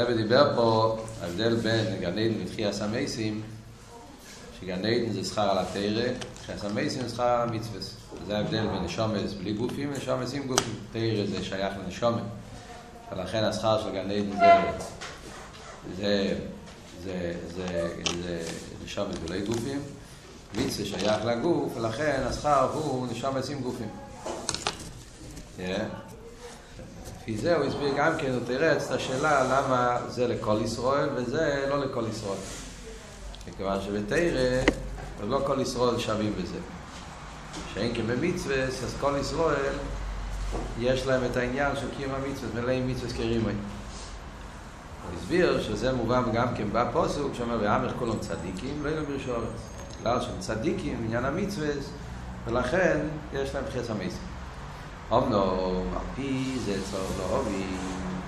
הרב דיבר פה ההבדל בין גן עדן ותחייה המייסים, שגן עדן זה שכר על התרא, תחייה המייסים זה שכר על המצווה. זה ההבדל בין נשומס בלי גופים ונשומס עם גופים. תרא זה שייך לנשומת, ולכן השכר של גן עדן זה, זה, זה, זה, זה נשומס בלי גופים, מצווה שייך לגוף, ולכן השכר הוא נשומס עם גופים. Yeah. לפי זה הוא הסביר גם כן, הוא תירץ את השאלה למה זה לכל ישראל וזה לא לכל ישראל. מכיוון שבתרא, לא כל ישראל שווים בזה. שאין כן במצווה, אז כל ישראל יש להם את העניין של קיום המצווה, מלאים מצווה כרימי. הוא הסביר שזה מובן גם כן בפוסוק, שאומר, ואמר כולם צדיקים, לא יהיו ברשורץ. בגלל שהם צדיקים, עניין המצווה, ולכן יש להם חס המסים. אמנו, על פי זה צור לא אוהבים.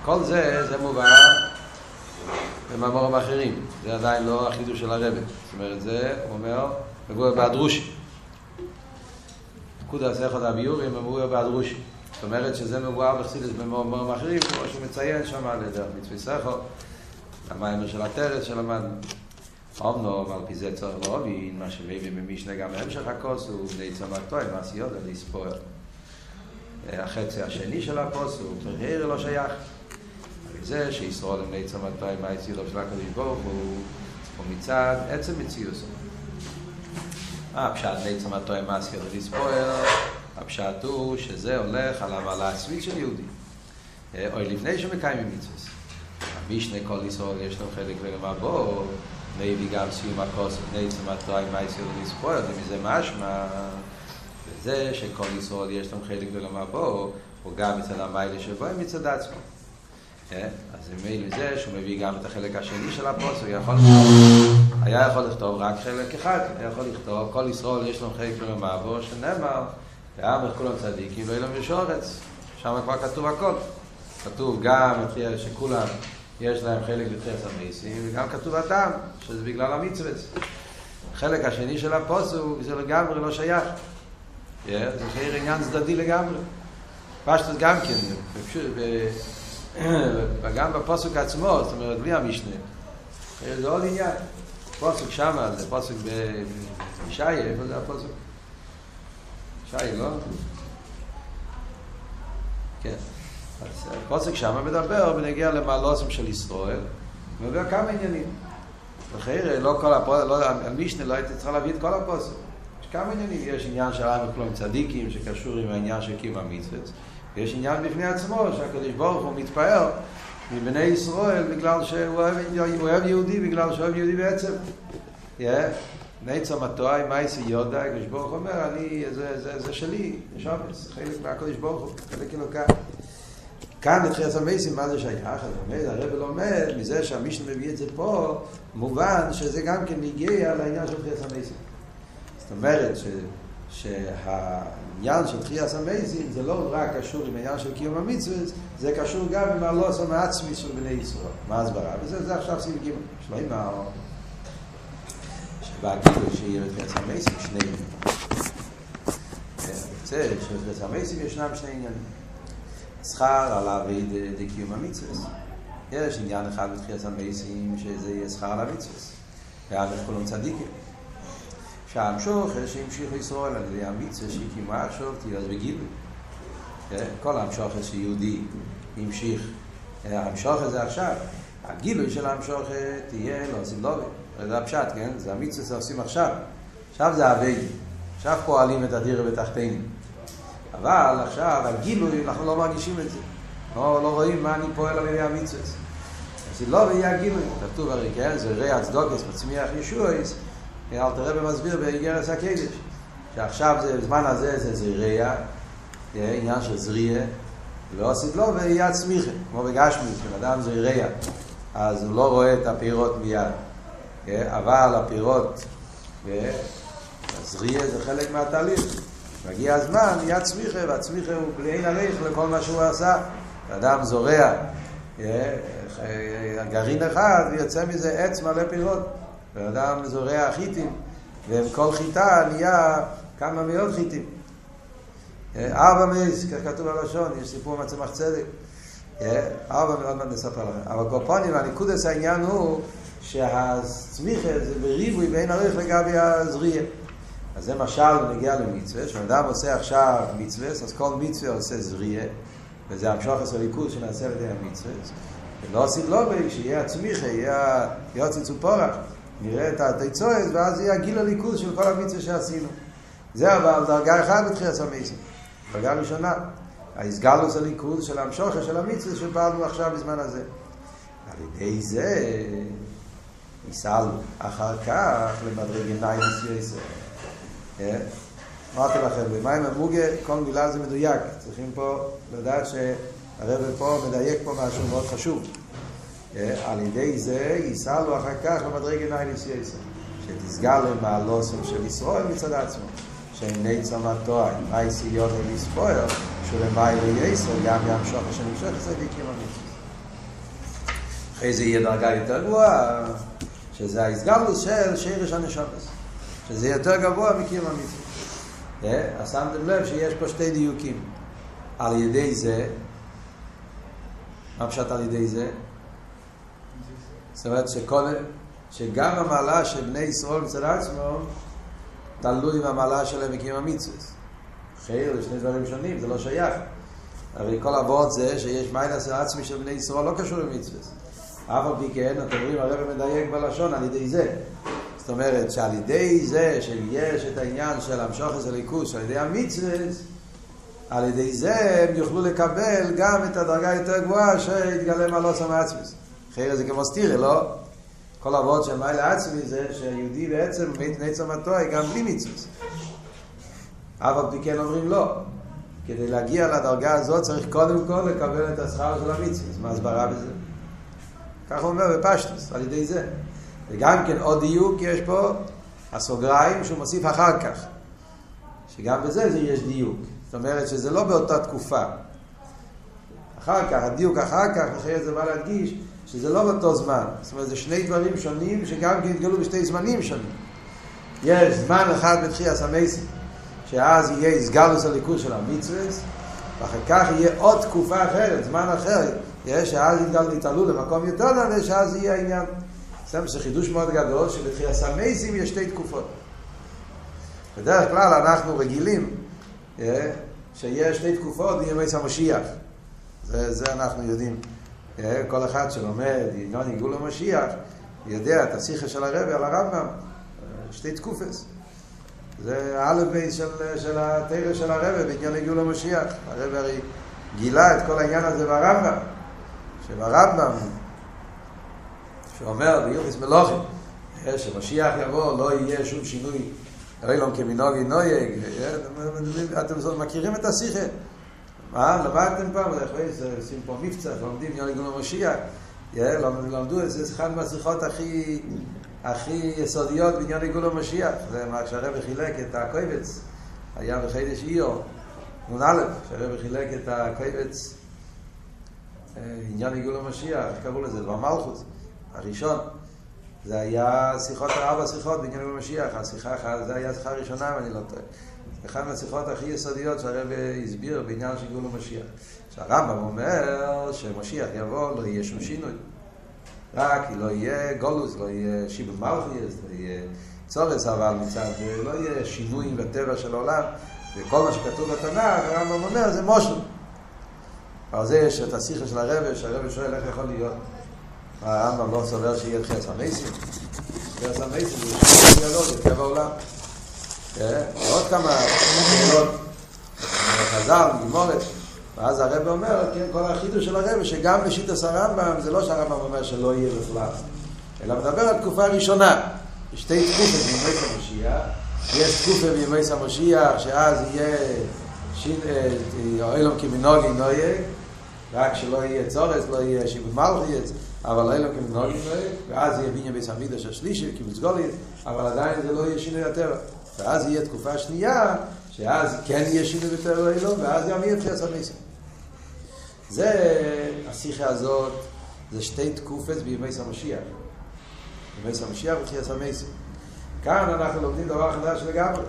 כל זה, זה מובא במאמרים אחרים. זה עדיין לא החידוש של הרבי. זאת אומרת, זה אומר, מבוא בהדרושי. נקודה הסכות הביורים, מבוא בהדרושי. זאת אומרת שזה מבואר בחסידס במאמרים אחרים, כמו שהוא מציין שם על ידי מצווי סכות, המיימר של הטרס שלמדנו. אמנו, על פי זה צורך לא אוהבים, מה שמביא במשנה גם בהמשך הכוס, הוא בני צמתו, עם עשיות על לספור. החצי השני של הפוסוק, תראה לא שייך. זה שישרוד עם נצר מתי מה יציאו של הקדוש ברוך הוא, הוא מצד עצם מציאוסו. הפשט נצר מתי מה יציאו לספויר, הפשט הוא שזה הולך על המעלה העצמית של יהודי. או לפני שמקיימים מצווה. המשנה כל ישראל יש לו חלק ולמה בו, מביא גם סיום הכוס, נצר מתי מה יציאו לספויר, ומזה משמע זה שכל ישראל יש להם חלק ולמה בו, הוא גם מצד המיילה שבו, הם מצד עצמו. אז זה מייל מזה שהוא מביא גם את החלק השני של הפוסק, יכול היה יכול לכתוב רק חלק אחד, היה יכול לכתוב, כל ישראל יש להם חלק ולמה בו, שנאמר, ואמר כולם צדיקים, לא ילם בשורץ, שם כבר כתוב הכל. כתוב גם שכולם יש להם חלק בתחיית המייסים, וגם כתוב אדם, שזה בגלל המצווה. החלק השני של הפוסק זה לגמרי לא שייך. זה חייר עניין צדדי לגמרי. פשטוס גם כן, וגם בפוסק עצמו, זאת אומרת, בלי המשנה. זה עוד עניין. פוסק שמה, זה פוסק בישעיה, איפה זה הפוסק? בישעיה, לא? כן. אז פוסק שמה מדבר ונגיע למעלוסם של ישראל, ומדבר כמה עניינים. וחייר, לא כל הפוסק, המשנה לא הייתי צריכה להביא את כל הפוסק. כמה עניינים, יש עניין של עם וכלום צדיקים שקשור עם העניין של קיום המצוות. ויש עניין בפני עצמו שהקדוש ברוך הוא מתפאר מבני ישראל בגלל שהוא אוהב, אוהב יהודי בגלל שהוא אוהב יהודי בעצם. yeah. נצר מטועי מייסי יודע הקדוש ברוך אומר אני, זה, זה, זה שלי נשומס, חלק מהקדוש ברוך הוא חלק אלוקה. כאן נתחיל המייסים מה זה שייך? אז הרב לומד מזה שהמישנה מביא את זה פה מובן שזה גם כן מגיע לעניין של תחיית המייסים זאת אומרת ש, שהעניין של תחייס המייזים זה לא רק קשור עם העניין של קיום המצווה, זה קשור גם עם הלוס המעצמי של בני ישראל. מה הסברה? וזה זה עכשיו סביב גימל. שלא עם שבהגידו שיהיה בתחייס המייזים שני עניינים. זה שבתחייס המייזים ישנם שני עניינים. שכר על אבי דקיום המצווה. יש עניין אחד בתחייס המייזים שזה יהיה שכר על המצווה. ואנחנו כולם צדיקים. שהמשוך שהמשיך ישראל על ידי המצווה עכשיו תהיה אז בגילוי. כל המשוך שיהודי המשיך, המשוך הזה עכשיו, הגילוי של המשוך תהיה לא עושים לובי. זה הפשט, כן? זה המצווה שעושים עכשיו. עכשיו זה אבי. עכשיו פועלים את הדירה בתחתינו. אבל עכשיו הגילוי, אנחנו לא מרגישים את זה. לא, לא רואים מה אני פועל על ידי המצווה. אז לא יהיה הגילוי. כתוב הרי, כן? זה ראי הצדוקס מצמיח ישועס. אלתר רבי מסביר באיגרס הקדש, שעכשיו זה, בזמן הזה זה זריע, עניין של זריע, לא עשית לו ויהיה צמיחה, כמו בגשמי, כשבן אדם זריע, אז הוא לא רואה את הפירות מיד, אבל הפירות, הזריע זה חלק מהתהליך, מגיע הזמן, נהיה צמיחה, והצמיחה הוא בלי אין עליך לכל מה שהוא עשה, אדם זורע, גרעין אחד ויוצא מזה עץ מלא פירות. בן אדם זורע חיטים, ועם כל חיטה נהיה כמה מאות חיטים. ארבע מייס, כך כתוב בלשון, יש סיפור מצמח צדק. אבל עוד מעט נספר לכם. אבל קופונים, הניקודס העניין הוא שהצמיחה זה בריבוי בין ערך לגבי הזריע. אז זה משל נגיע למצווה, כשאדם עושה עכשיו מצווה, אז כל מצווה עושה זריע, וזה המשוך עשר ליכוז שנעשה על ידי המצווה. ולא עושים לא בי, שיהיה הצמיחה, יהיה יוצא צופורח, נראה את התיצועס, ואז יהיה גיל הליכוז של כל המצווה שעשינו. זה אבל דרגה אחת בתחילת המסים. דרגה ראשונה. ההסגלוס הליכוז של המשוכר של המצווה שפעלנו עכשיו בזמן הזה. על ידי זה ניסענו אחר כך למדרג עיניים מסייסר. אמרתי לכם, במים המוגה כל מילה זה מדויק. צריכים פה לדעת שהרבא פה מדייק פה משהו מאוד חשוב. על ידי זה ייסענו אחר כך למדרג עיניים מסייסר. שתסגל למעלוסם של ישראל מצד עצמו. שאיני צמתו, מי סיון ולספויר, שלמי לייסר, גם ימשוך השם ימשוך את זה והקים המצווה. אחרי זה יהיה דרגה יותר גבוהה, שזה ההסגלוס של שירש הנשומס, שזה יותר גבוה מקים המצווה. אז שמתם לב שיש פה שתי דיוקים. על ידי זה, מה פשט על ידי זה? זאת אומרת שכל, שגם המעלה של בני ישראל מצד עצמו, תלוי במעלה שלהם מקים המצווה. חייר, זה שני דברים שונים, זה לא שייך. הרי כל אבות זה שיש מיינס העצמי של בני ישראל לא קשור למצווה. אף על פי כן, אתם רואים, הרב מדייק בלשון על ידי זה. זאת אומרת שעל ידי זה שיש את העניין של המשוך את הליכוס על ידי המצווה, על ידי זה הם יוכלו לקבל גם את הדרגה היותר גבוהה שהתגלה מעלות המעצמס. חייר זה כמו סטירה, לא? כל אבות של מיילה עצמי זה שיהודי בעצם מת נצם התואי גם בלי מצווה. אף על פי כן אומרים לא. כדי להגיע לדרגה הזאת צריך קודם כל לקבל את השכר של המצווה. מה הסברה בזה? ככה הוא אומר בפשטוס, על ידי זה. וגם כן עוד דיוק יש פה הסוגריים שהוא מוסיף אחר כך. שגם בזה זה יש דיוק. זאת אומרת שזה לא באותה תקופה. אחר כך, הדיוק אחר כך, אחרי זה בא להדגיש, שזה לא באותו זמן. זאת אומרת, זה שני דברים שונים שגם כן התגלו בשתי זמנים שונים. יש זמן אחד בתחייה סמייסים, שאז יהיה הסגלוס הליכוז של המצווה, ואחר כך יהיה עוד תקופה אחרת, זמן אחר, יש שאז יתעלו למקום יותר נעלה, שאז יהיה העניין. זה חידוש מאוד גדול, שבתחייה סמייסים יש שתי תקופות. בדרך כלל אנחנו רגילים שיש שתי תקופות בימי המשיח. זה, זה אנחנו יודעים. כל אחד שלומד עניין עיגול המשיח יודע את השיחה של הרבי על הרמב"ם, שתי תקופס. זה א' בייס של, של התרא של הרבי בעניין עיגול המשיח. הרבי הרי גילה את כל העניין הזה ברמב"ם. שברמב"ם, שאומר ביוחס מלוכים, שמשיח יבוא, לא יהיה שום שינוי, אילום כמנהוגי נויג, אתם מכירים את השיחה. מה? למדתם פעם, עושים פה מבצע, לומדים יוני גולו משיח, למדו את זה, זה אחד מהשיחות הכי, הכי יסודיות בעניין גולו משיח, זה מה שהרבא חילק את הקויבץ, היה בחידש איו, נ"א, שהרבא חילק את הקויבץ, עניין גולו משיח, איך קראו לזה? דבר מלכות, הראשון. זה היה שיחות, ארבע שיחות בעניין גולו משיח, השיחה אחת, זה היה השיחה הראשונה, אם אני לא טועה. אחת מהשיחות הכי יסודיות שהרב הסביר בעניין של גאול המשיח. שהרמב"ם אומר שמשיח יבוא, לא יהיה שום שינוי. רק לא יהיה גולוס, לא יהיה שיבוד מלכיאס, לא יהיה צורס, אבל מצד לא יהיה שינויים בטבע של העולם. וכל מה שכתוב בתנ"ך, הרמב"ם אומר, זה מושל. על זה יש את השיחה של הרב, שהרב שואל איך יכול להיות. הרמב"ם לא סובר שיהיה חס המייסים. חס המייסים זה שינוי זה טבע העולם. עוד כמה שאלות. חז"ל, גמורת ואז הרב אומר, כן, כל החידוש של הרב שגם בשיטס הרמב"ם זה לא שהרמב"ם אומר שלא יהיה בכלל. אלא מדבר על תקופה ראשונה. שתי תקופות בימי המשיח. יש תקופה בימי המשיח שאז יהיה אילום כמנהוגי נויג רק שלא יהיה צורס, לא יהיה שיבוד מלכי אבל אילום כמנהוגי נויג ואז יהיה בניין ביס המידש השלישי, קיבוץ גולי אבל עדיין זה לא יהיה שינוי הטבע ואז יהיה תקופה שנייה, שאז כן יהיה שינוי בטבע אלו, ואז גם יהיה תחייה סמייסים. זה, השיחה הזאת, זה שתי תקופת בימי סמשיח. בימי סמשיח ותחייה סמייסים. כאן אנחנו לומדים דבר חדש לגמרי.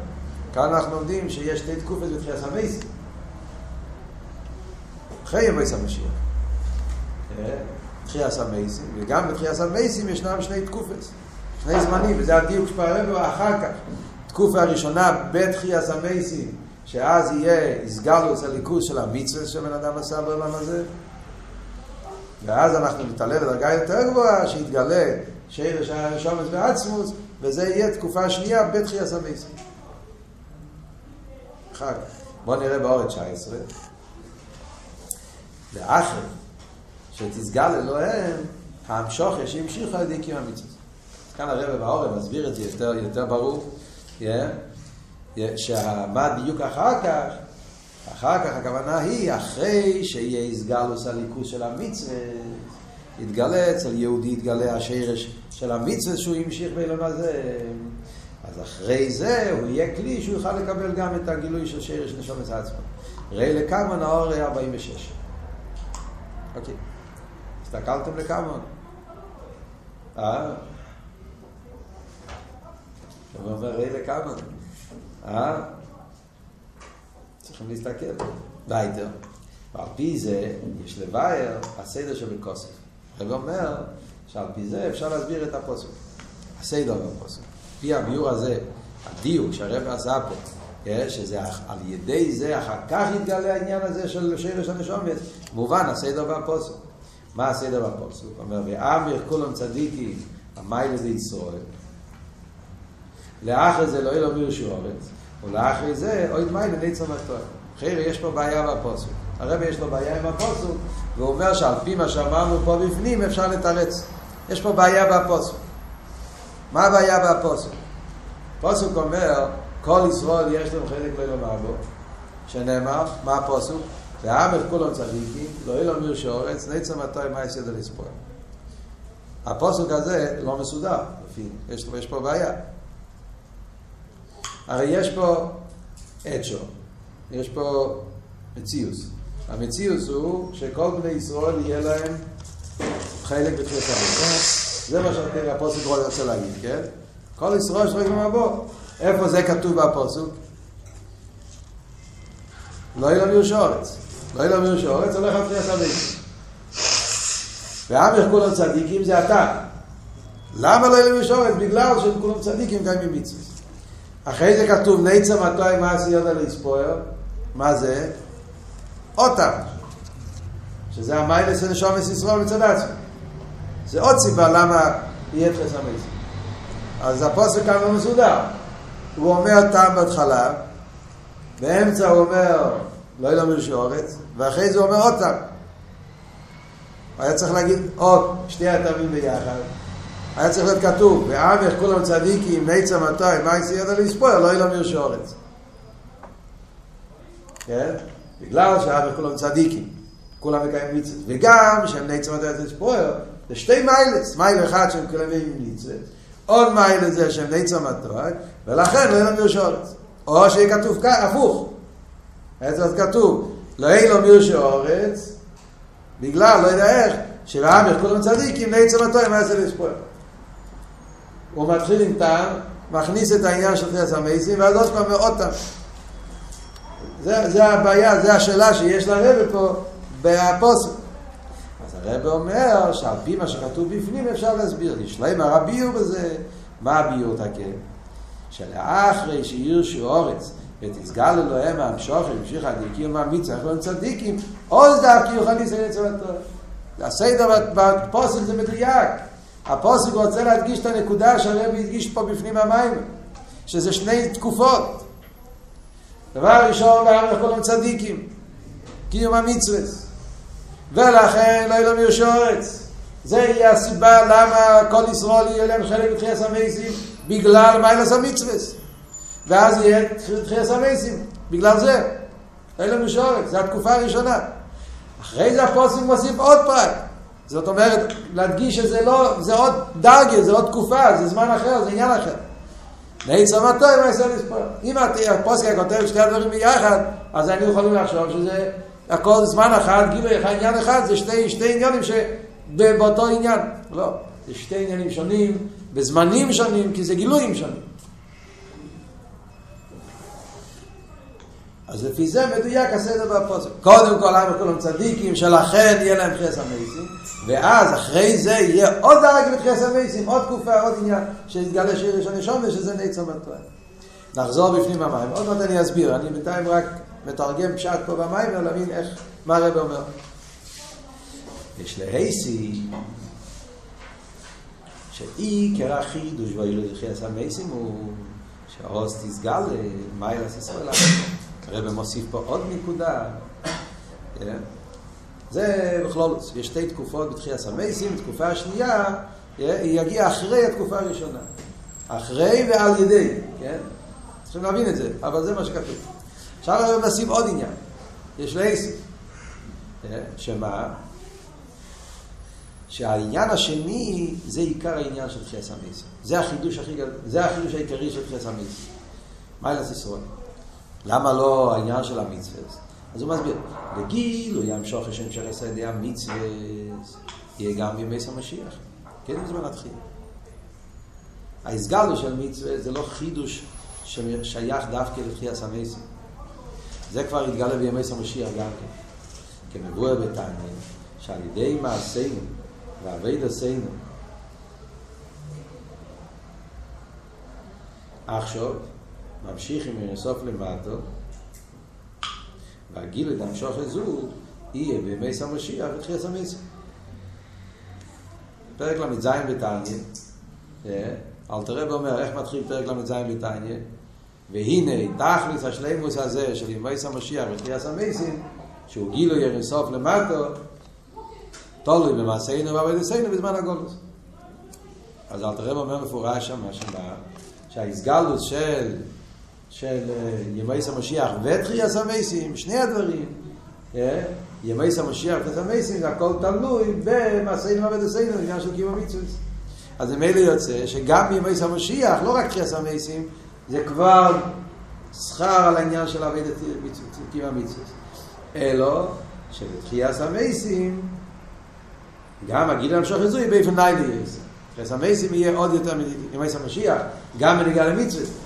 כאן אנחנו לומדים שיש שתי תקופת בתחייה סמייסים. אחרי ימי סמשיח. תחייה סמייסים, וגם בתחייה סמייסים ישנם שני תקופס, שני זמנים, וזה הדיוק שפערם אחר כך. תקופה הראשונה בתחייה סמייסים, שאז יהיה הסגלוס הליכוז של המצווה שבן אדם עשה בעולם הזה, ואז אנחנו נתעלה לדרגה יותר גבוהה, שיתגלה שרש השומץ ועצמוס, וזה יהיה תקופה שנייה בתחייה סמייסים. אחר כך. בואו נראה באורת 19. לאחר שתסגל אלוהים, ההמשוכה שהמשיכה על ידי קיום המצוות. כאן הרב באורן מסביר את זה יותר, יותר ברור, שמה דיוק אחר כך, אחר כך הכוונה היא, אחרי שיהיה הסגלוס הליכוס של המצווה, יתגלה אצל יהודי, יתגלה השרש של המצווה שהוא המשיך באילון הזה. אז אחרי זה הוא יהיה כלי שהוא יוכל לקבל גם את הגילוי של שרש נשום את עצמו. ראי לקמון האור 46. אוקיי. הסתכלתם לקמון? אה? הוא אומר ראי לקמון. אה? צריכים להסתכל. וייטר. ועל פי זה יש לבאר הסדר שבכוסף. הרב אומר שעל פי זה אפשר להסביר את הפוסק. הסדר בפוסק. פי הביור הזה, הדיוק שהרב עשה פה, שזה על ידי זה אחר כך יתגלה העניין הזה של שרש הנשומת, מובן הסדר והפוסק. מה הסדר והפוסק? הוא אומר, ואמר כולם צדיקים, המיילה זה ישראל. לאחרי זה לא יהיה לו מירשו אורץ, ולאחרי זה אוי מיילה ניצר מתואר. אחרי יש פה בעיה בפוסק. הרב יש לו בעיה עם הפוסק, והוא אומר שעל פי מה שאמרנו פה בפנים אפשר לתרץ. יש פה בעיה בפוסק. מה הבעיה בפוסק? פוסק אומר, כל ישראל יש להם חלק לא לומר בו, שנאמר, מה הפוסק? ועם את כולם צדיקים, לא יהיה לו מיר שאורץ, נצא מתי מה יסדר לספור. הפוסק הזה לא מסודר, יש, יש פה בעיה. הרי יש פה אצ'ו, יש פה מציאוס. המציאוס הוא שכל בני ישראל יהיה להם חלק בתחילת המדינה. זה מה שהפוסק רוצה להגיד, כן? כל ישראל שרק במבוא. איפה זה כתוב בפוסק? לא יהיה לנו שורץ. לא יהיה לנו שורץ, הולך על תחיית המתים. ועם איך כולם צדיקים זה אתה. למה לא יהיה לנו שורץ? בגלל שהם כולם צדיקים גם עם מצווה. אחרי זה כתוב ניצה מתוי מה עשי יודע לספויר. מה זה? אותם. שזה המיילס הנשומס ישראל מצד עצמו. זה עוד סיבה למה יהיה תחס המייסים. אז הפוסק כאן לא מסודר. הוא אומר טעם בהתחלה, באמצע הוא אומר לא ילמד שאורץ, ואחרי זה הוא אומר עוד טעם. היה צריך להגיד עוד שתי הטעמים ביחד. היה צריך להיות כתוב, ועמך כולם צדיקים, מיצה מתי, מה יצא ידע לספור, לא יהיה לו שורץ. כן? בגלל שעמך כולם צדיקים, כולם מקיים מיצה. וגם שהם נצה מתי ידע לספור, זה שתי מיילס, מייל אחד שהם כולם מקיים מיצה, עוד מייל זה שהם נצה מתי, ולכן לא יהיה לו שורץ. או שיהיה כתוב כאן, הפוך. היה צריך להיות כתוב, לא יהיה לו שורץ, בגלל, לא יודע איך, שלעמך כולם צדיקים, נצה מתי, מה יצא לספור. הוא מתחיל עם טעם, מכניס את העניין של תחיית המייסים, ואז עוד פעם עוד טעם. זה, זה הבעיה, זה השאלה שיש לרבא פה בפוסק. הרב אומר שעל פי מה שכתוב בפנים אפשר להסביר. יש להם הרביור בזה, מה הביור תקן? שלאחרי שירשו אורץ ותסגל אלוהם המשוך המשיך עד יקיר מהמצווה, אנחנו צדיקים, עוז דווקא יוכל להישאר אצל התורה. הסדר בפוסק זה מדויק. הפוסק רוצה להדגיש את הנקודה שהרב הדגיש פה בפנים המים, שזה שני תקופות. דבר ראשון, אנחנו צדיקים, קיום המצווה. ולכן לא ילמיר שורץ. זה יהיה הסיבה למה כל ישראל יהיה להם חלק בתחייס המייסים, בגלל מיילס המצווס. ואז יהיה תחייס המייסים, בגלל זה. לא ילמיר שורץ, זו התקופה הראשונה. אחרי זה הפוסק מוסיף עוד פרק. זאת אומרת, להדגיש שזה לא, זה עוד דרגה, זה עוד תקופה, זה זמן אחר, זה עניין אחר. נעצר מטוי מה יעשה לספור. אם הפוסק כותב שתי הדברים ביחד, אז היינו יכולים לחשוב שזה הכל זמן אחד, גילוי אחד, עניין אחד, זה שתי, שתי עניינים שבאותו עניין. לא, זה שתי עניינים שונים, בזמנים שונים, כי זה גילויים שונים. אז לפי זה מדויק הסדר בפוסק. קודם כל, למה כולם צדיקים, שלכן יהיה להם חס המייסים, ואז אחרי זה יהיה עוד דרג בתחס המייסים, עוד תקופה, עוד עניין, שיתגלה שיר ראשון ראשון ושזה נעצר בתואר. נחזור בפנים המים, עוד מעט אני אסביר, אני בינתיים רק מתרגם פשט פה במים ולהבין איך, מה הרב אומר. יש להייסי, שעיקר החידוש ואילו חס המייסים הוא שהרוס תסגל מיילס ישראל. הרב מוסיף פה עוד נקודה. זה בכלול, יש שתי תקופות בתחייה סמייסים, תקופה השנייה? היא יגיע אחרי התקופה הראשונה. אחרי ועל ידי, כן? צריכים להבין את זה, אבל זה מה שכתוב. עכשיו הרב נשים עוד עניין. יש לייסים. כן? שמה? שהעניין השני זה עיקר העניין של תחייה סמייסים. זה החידוש הכי גדול, זה החידוש העיקרי של תחייה סמייסים. מה ישראל? למה לא העניין של המצווה? אז הוא מסביר, בגיל הוא ימשוך השם של עשה המצווה, יהיה גם בימי המשיח. כן, בזמן התחיל. ההסגלו של מצווה זה לא חידוש ששייך דווקא לתחייה סמייסים. זה כבר יתגלה בימי המשיח גם כן. כמבואר בתניא, שעל ידי מעשינו ועבד עשינו עכשיו ממשיך עם אינסוף למטו, והגיל את המשוך הזו, יהיה בימי סמשיח ותחייה המסר. פרק ל"ז בתניא, אלתר רב אומר, איך מתחיל פרק ל"ז בתניא? והנה, תכלס השלימוס הזה של ימי סמשיח ותחייה המסר, שהוא גילו ירסוף למטו, תולוי במעשינו ועבודתנו בזמן הגולוס. אז אלתר רב אומר מפורש שם, מה שבא, שהאיסגלוס של של ימי המשיח ותחייה המסים, שני הדברים, ימי המשיח ותחייה המסים, זה הכל תלוי במעשינו ובדסנו, עניין של קיום המצווה. אז ממילא יוצא שגם בימי המשיח, לא רק תחייה המסים, זה כבר שכר על העניין של עבד קיום המצווה. אלו שבתחייה המסים, גם הגיל המשוך הזוי באופן די ליאס. תחייה המסים יהיה עוד יותר מימי המשיח, גם בנגיעה למצווה.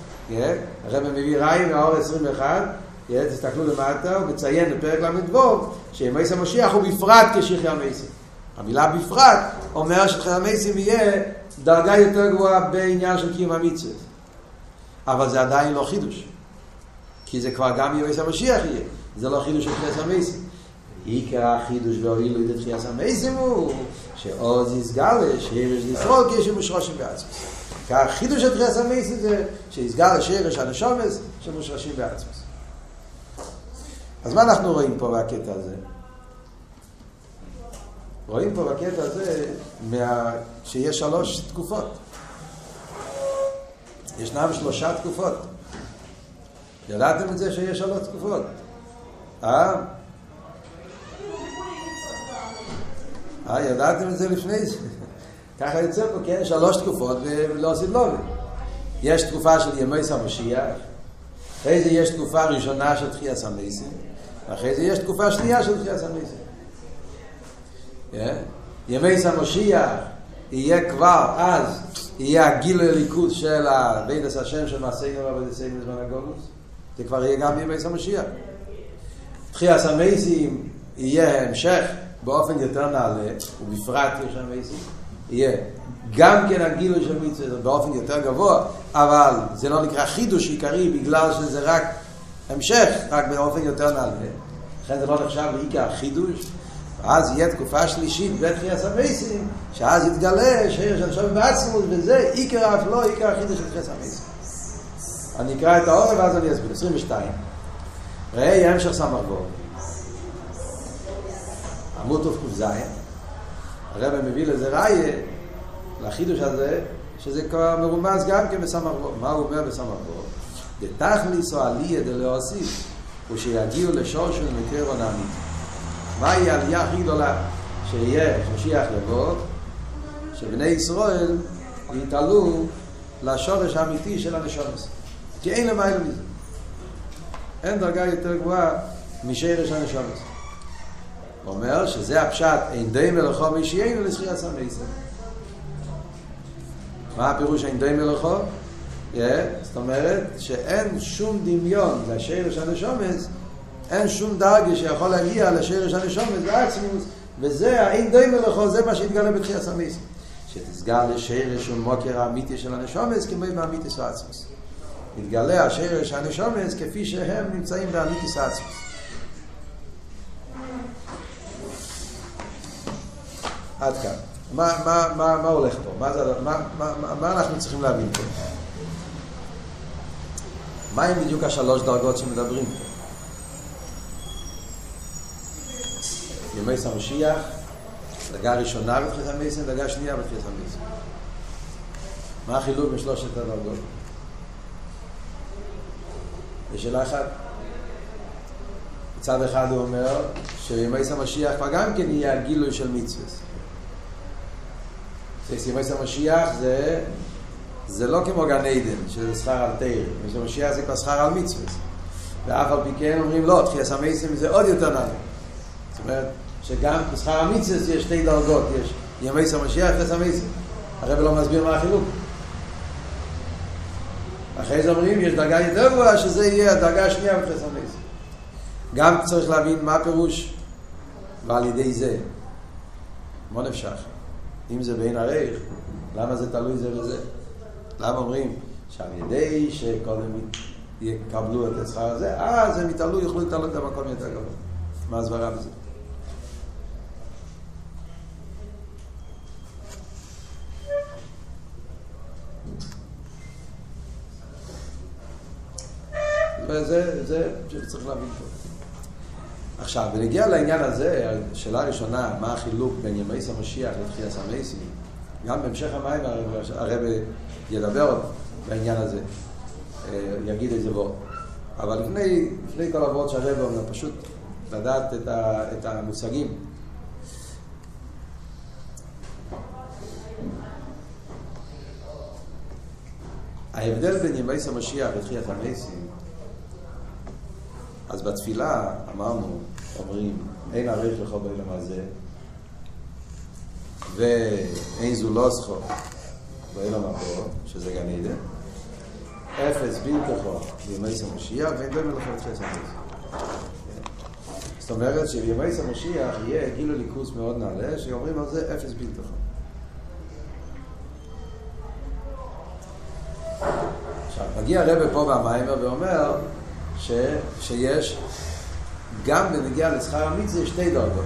הרב מביא ראי מהאור 21, תסתכלו למטה, הוא מציין בפרק ל"ו, שמייס המשיח הוא בפרט כשחרר מייסים. המילה בפרט אומר שחרר מייסים יהיה דרגה יותר גבוהה בעניין של קיום המצווה. אבל זה עדיין לא חידוש. כי זה כבר גם ימייס המשיח יהיה. זה לא חידוש של חרס המייסים. עיקר החידוש והואילו את חייס המייסים הוא שעוז יסגלה שיש לשרוד כשהם משרושים בעצמם. כך חידוש של תחייה סמייסי זה שיסגר השרש הנשומס שמושרשים בעצמוס. אז מה אנחנו רואים פה בקטע הזה? רואים פה בקטע הזה מה... שיש שלוש תקופות. ישנם שלושה תקופות. ידעתם את זה שיש שלוש תקופות? אה? אה, ידעתם את זה לפני זה? ככה יוצא פה, כן, שלוש תקופות ולא עושים לובי. יש תקופה של ימי סמשיח, אחרי זה יש תקופה ראשונה של תחייה סמייסים, ואחרי זה יש תקופה שנייה של תחייה סמייסים. ימי סמשיח יהיה כבר אז, יהיה הגיל הליכוד של הבידס השם של מעשינו ועבודתנו בזמן הגולוס, זה כבר יהיה גם ימי סמשיח. תחייה סמייסים יהיה המשך באופן יותר נעלה, ובפרט יש המייסים. יהיה גם כן הגילוי של מצווה באופן יותר גבוה, אבל זה לא נקרא חידוש עיקרי בגלל שזה רק המשך, רק באופן יותר נעלה. לכן זה לא נחשב לעיקר חידוש. ואז יהיה תקופה שלישית בתחייה סמייסים, שאז יתגלה שיש עכשיו בעצמות, וזה עיקר אף לא עיקר החידוש של תחייה סמייסים. אני אקרא את האור ואז אני אסביר. 22. ראה המשך סמ"ו. עמוד ק"ז. הרב מביא לזה ראיה, לחידוש הזה, שזה כבר מרומז גם כן בסמ"ר מה הוא אומר בסמ"ר דתכליס או עליה דלהוסיף, הוא שיגיעו לשור של מקרה עונמית. מהי העלייה הכי גדולה? שיהיה משיח לבוא, שבני ישראל יתעלו לשורש האמיתי של הנשומס. כי אין למעלה מזה. אין דרגה יותר גבוהה משרש הנשומס. אומר שזה הפשט אין די מלאכו מי שיהיינו לזכירת סמייסר. מה הפירוש אין די מלאכו? זאת אומרת שאין שום דמיון לשרש הנשומס, אין שום דרגה שיכול להגיע לשרש הנשומס בעצמוס, וזה האין דומה לכו, זה מה שהתגלה בתחייה סמיסים. שתסגר לשרש ומוקר האמיתי של הנשומס כמו באמיתי סעצמוס. מתגלה השרש הנשומס כפי שהם נמצאים באמיתי סעצמוס. עד כאן. מה, מה, מה, מה הולך פה? מה, זה, מה, מה, מה אנחנו צריכים להבין פה? מהם בדיוק השלוש דרגות שמדברים פה? ימי סמשיח, דרגה ראשונה בתחילת המסן, דרגה שנייה בתחילת המסן. מה החילוק בשלושת הדרגות? זו שאלה אחת. מצד אחד הוא אומר שימי סמשיח כבר גם כן יהיה הגילוי של מצווה. סימס המשיח זה זה לא כמו גן עדן, שזה שכר על תאיר. סימס המשיח זה כבר שכר על מצווה. ואף על פי כן אומרים לא, תחייה סמייסים זה עוד יותר נעלה. זאת אומרת, שגם בשכר המצווה יש שתי דרגות, יש ימי סמשיח ותחייה סמייסים. הרב לא מסביר מה החילוק. אחרי זה אומרים, יש דרגה יותר גבוהה, שזה יהיה הדרגה השנייה סמייסים. גם צריך להבין מה הפירוש, ועל ידי זה. מה נפשך? אם זה בין הרייך, למה זה תלוי זה וזה? למה אומרים שעל ידי שקודם יקבלו את השכר הזה, אז הם יתעלו, יוכלו להתעלות במקום יותר גבוה. מה הסברה בזה? וזה, זה שצריך להבין פה. עכשיו, ונגיע לעניין הזה, השאלה הראשונה, מה החילוק בין ימי המשיח לתחייה סמייסים, גם בהמשך המים הרב ידבר בעניין הזה, יגיד איזה וורד. אבל לפני, לפני כל הוורד שהרב אומר, פשוט לדעת את, ה, את המושגים. ההבדל בין ימי המשיח לתחיית המייסים אז בתפילה אמרנו, אומרים, אין ערך לך בעולם הזה, ואין זו לא זכו בעולם הבא, שזה גן עדן, אפס בלתכו בימי סמשיח, ואין דומה לך את חסר זאת אומרת שבימי סמשיח יהיה גילו ליכוס מאוד נעלה, שאומרים על זה אפס בלתכו. עכשיו, מגיע הרבה פה במיימר ואומר, ש, שיש גם בנגיע לשכר המצווה שתי דרגות.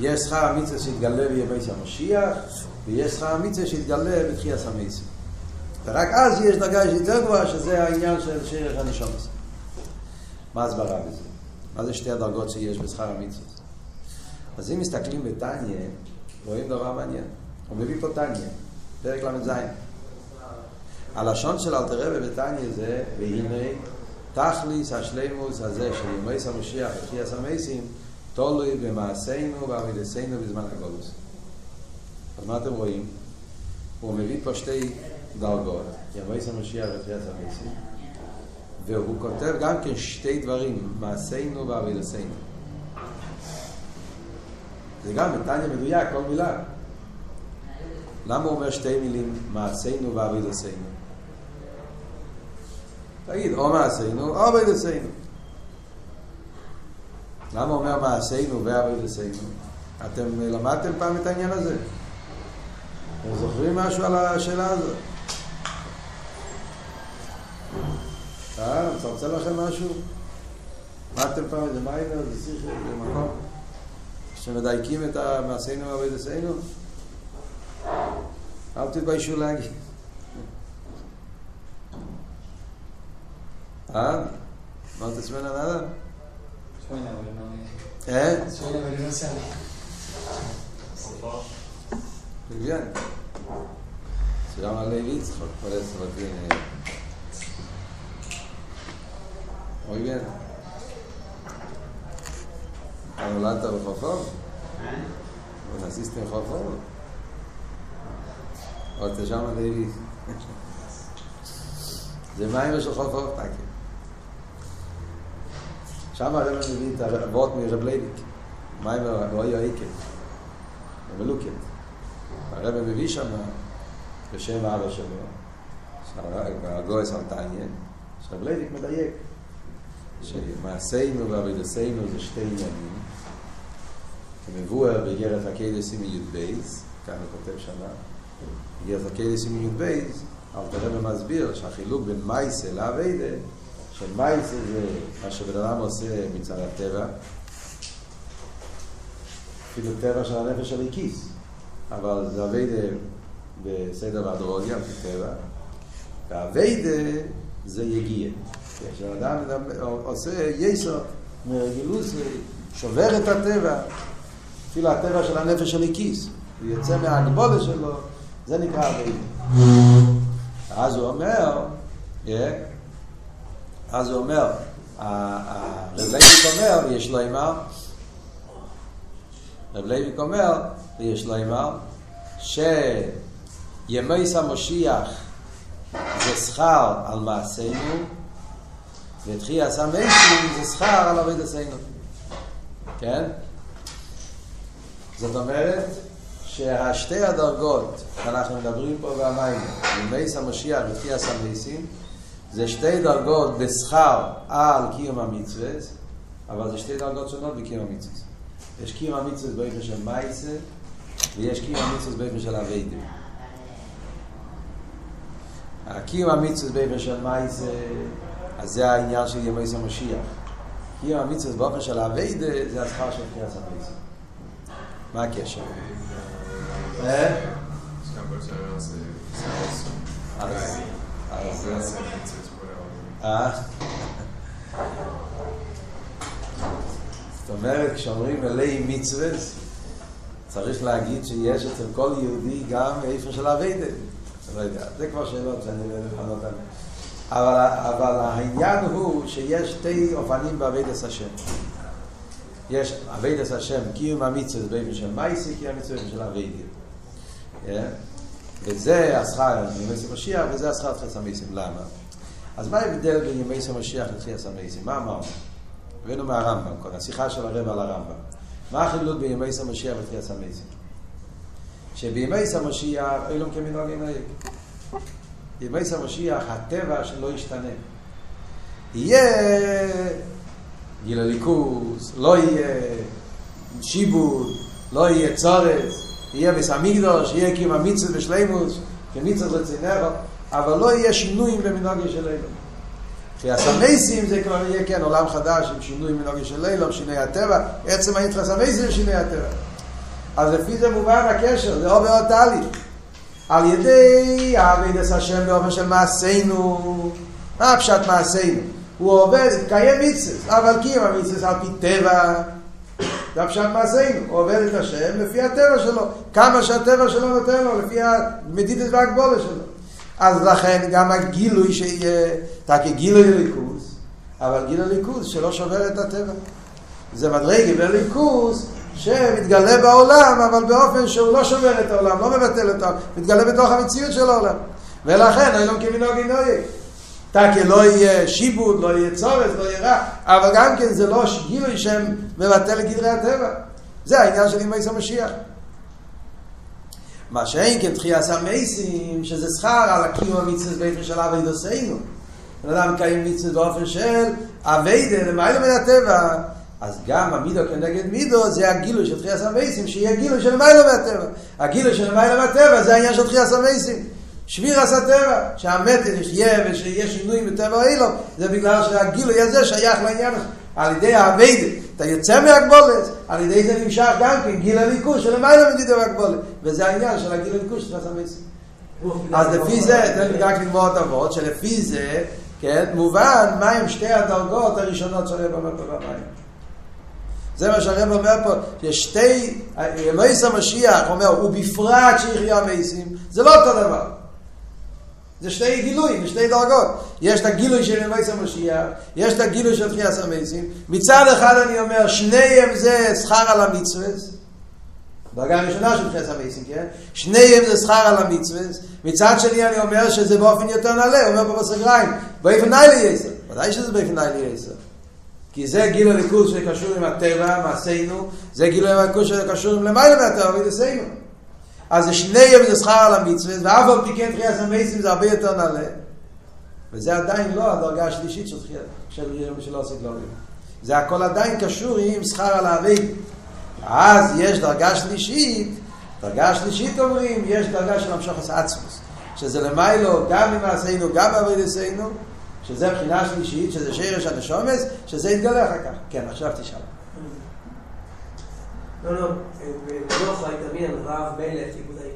יש שכר המצווה שהתגלה בימי המשיח, ויש שכר המצווה שהתגלה בתחייה סמייסים. ורק אז יש דרגה יותר גבוהה, שזה העניין של שרח הנשומס. מה הסברה בזה? מה זה שתי הדרגות שיש בשכר המצווה? אז אם מסתכלים בטניה, רואים דבר מעניין. הוא מביא פה טניה, פרק ל"ז. הלשון של אלתר רבי בטניה זה, והנה תכליס השלימוס הזה של ימי סמשיח ותחייה סמייסים תולוי במעשינו ועמידסנו בזמן הגולוס. אז מה אתם רואים? הוא מביא פה שתי דרגות, ימי סמשיח ותחייה סמייסים, והוא כותב גם כן שתי דברים, מעשינו ועבידסנו. זה גם בטניה מדויק, כל מילה. למה הוא אומר שתי מילים, מעשינו ועבידסנו? תגיד, או מעשינו, או עבד עשינו. למה אומר מעשינו ועבד עשינו? אתם למדתם פעם את העניין הזה? אתם זוכרים משהו על השאלה הזאת? אה, מצמצם לכם משהו? למדתם פעם איזה מיינר, איזה שיחה, איזה מקום? שמדייקים את המעשינו ועבד עשינו? אל תתביישו להגיד. Suena, pero no sale. Muy bien. Se llama Levi Yitzchak, por eso lo tiene. Muy bien. ¿Hablaste de Jofón? ¿O naciste en Jofón? ¿O te llaman Levi? זה מים של חופו, תקי. שם הרב מביא את הרבות מרב לייביק. מה עם הרב היה איקן? הרב לוקן. מביא שם בשם אבא שלו, הגהויס התניא, שרב לייביק מדייק. שמעשינו ועבוידסינו זה שתי עניינים. כמבואר באגרת הקודש סימן יוד בייס, כאן הוא כותב שנה. באגרת הקודש סימן יוד בייס, אבל הרב מסביר שהחילוק בין מייסה לעבוידה שמייסה זה מה שבן אדם עושה מצד הטבע, אפילו טבע של הנפש האלוקיס, אבל זה אביידה בסדר והדרוגיה, כטבע, והאביידה זה יגיע. כשאדם עושה יסר מרגילוס, שובר את הטבע, אפילו הטבע של הנפש של הכיס, הוא יוצא מהגבולה שלו, זה נקרא אביידה. אז הוא אומר, אז הוא אומר, רב לייביק אומר, יש לו אמר, רב לייביק אומר, ויש לו אמר, שימי המשיח זה שכר על מעשינו, ותחיית המייסים זה שכר על עבוידסינו. כן? זאת אומרת שהשתי הדרגות שאנחנו מדברים פה במים, ימי המשיח ותחיית המייסים, זה שתי דרגות בשכר על קיום המצווה, אבל זה שתי דרגות שונות בקיום המצווה. יש קיום המצווה באופן של מייסה, ויש קיום המצווה באופן של אביידה. קיום המצווה באופן של מייסה, אז זה העניין של ימי המשיח. קיום המצווה באופן של אביידה, זה השכר של קריאת המייסה. מה הקשר? אה? אז... אז... אה? זאת אומרת, כשאומרים אלי מצווה, צריך להגיד שיש אצל כל יהודי גם איפה של עבוידה. לא יודע, זה כבר שאלות שאני לא יודע לענות עליהן. אבל, אבל העניין הוא שיש שתי אופנים בעבוידס השם. יש עבוידס השם, קיום המצווה באופן של מייסי, קיום המצווה באופן של עבוידה. וזה השכר ימי משיח, וזה השכר תחילת המייסים. למה? אז מה ההבדל בין ימי משיח לתחילת המייסים? מה אמרנו? הבאנו מהרמב"ם, כל השיחה של הרב על הרמב"ם. מה החילוק בימי משיח לתחילת המייסים? שבימי המשיח אילום כמנהג ינהג. בימי המשיח הטבע שלא ישתנה. יהיה גיל הליכוס, לא יהיה שיבוד, לא יהיה צורס, יהיה בסמיגדוש, יהיה קיום המצווה בשלימוס, כמצווה לצינרו, אבל לא יהיה שינויים במנהגי של אילום. כי הסמייסים זה כבר יהיה כן עולם חדש עם שינוי מנהגי של אילום, שינוי הטבע, עצם היתר הסמייסים זה שינוי הטבע. אז לפי זה מובן הקשר, זה עובר תהליך. על ידי עבודת השם באופן של מעשינו, מה פשט מעשינו? הוא עובד, קיים מצווה, אבל קיום המצווה על פי טבע, זה הפשט מעשינו, הוא עובד את השם לפי הטבע שלו, כמה שהטבע שלו נותן לו, לפי המדידת והגבולה שלו. אז לכן גם הגילוי שיהיה, תקי גילוי ליכוז, אבל גילוי ליכוז שלא שובר את הטבע. זה מדרגי בליכוז שמתגלה בעולם, אבל באופן שהוא לא שובר את העולם, לא מבטל אותו, מתגלה בתוך המציאות של העולם. ולכן, אילון כמנהגי נויג. תקי לא יהיה שיבוד, לא יהיה צורס, לא יהיה רע, אבל גם כן זה לא גילוי שם מבטל את גדרי הטבע. זה העניין של ימי המשיח. מה שאין כן תחייה סמייסים, שזה שכר על הקיום המצווה באופן של אבי דוסיינו. בן אדם מקיים מצווה באופן של אבי למעלה מן הטבע. אז גם המידו כנגד מידו זה הגילוי של תחייה סמייסים, שיהיה גילוי של מעלה מהטבע. הגילוי של מעלה מהטבע זה העניין של תחייה סמייסים. שביר עשה טבע, שהמתן יחיה ושיש שינוי בטבע אילו, זה בגלל שהגילוי הזה שייך לעניין הזה. על ידי האביידה, אתה יוצא מהגבולת, על ידי זה נמשך גם כן גיל הליכוש של המיילה מדידה והגבולת. וזה העניין של הגיל הליכוש של הסמייסים. אז לפי זה, תן לי רק לגמור את אבות, שלפי זה, כן, מובן מהם שתי הדרגות הראשונות של הרב אומר פה במים. זה מה שהרב אומר פה, יש שתי, מייס המשיח אומר, ובפרט שיחיה המייסים, זה לא אותו דבר. זה שתי גילויים, שתי דרגות. יש את הגילוי של ימי המשיח, יש את הגילוי של תחייה סמייסים. מצד אחד אני אומר, שניהם זה שכר על המצווה. דרגה ראשונה של תחייה סמייסים, כן? שניהם זה שכר על המצווה. מצד שני אני אומר שזה באופן יותר נעלה, הוא אומר פה בסגריים, באופן נעלי יסר. ודאי שזה באופן נעלי יסר. כי זה גיל הליכוז שקשור עם הטבע, מעשינו, זה גיל הליכוז שקשור עם למעלה מהטבע, וידעשינו. אז שניהם זה שכר על המצווה, ואף על פי כן תחייה סמייסים זה הרבה יותר נעלה. וזה עדיין לא הדרגה השלישית של, של, של עושה גלורים. זה הכל עדיין קשור עם שכר על האבי. אז יש דרגה שלישית, דרגה שלישית אומרים, יש דרגה של המשוך עצמוס, שזה למיילו גם ממעשינו, גם בעבודתנו, שזה בחינה שלישית, שזה שרש הנשומס, שזה יתגלה אחר כך. כן, עכשיו תשאל. לא, לא, בנוח היית על רב מלך עיבודי.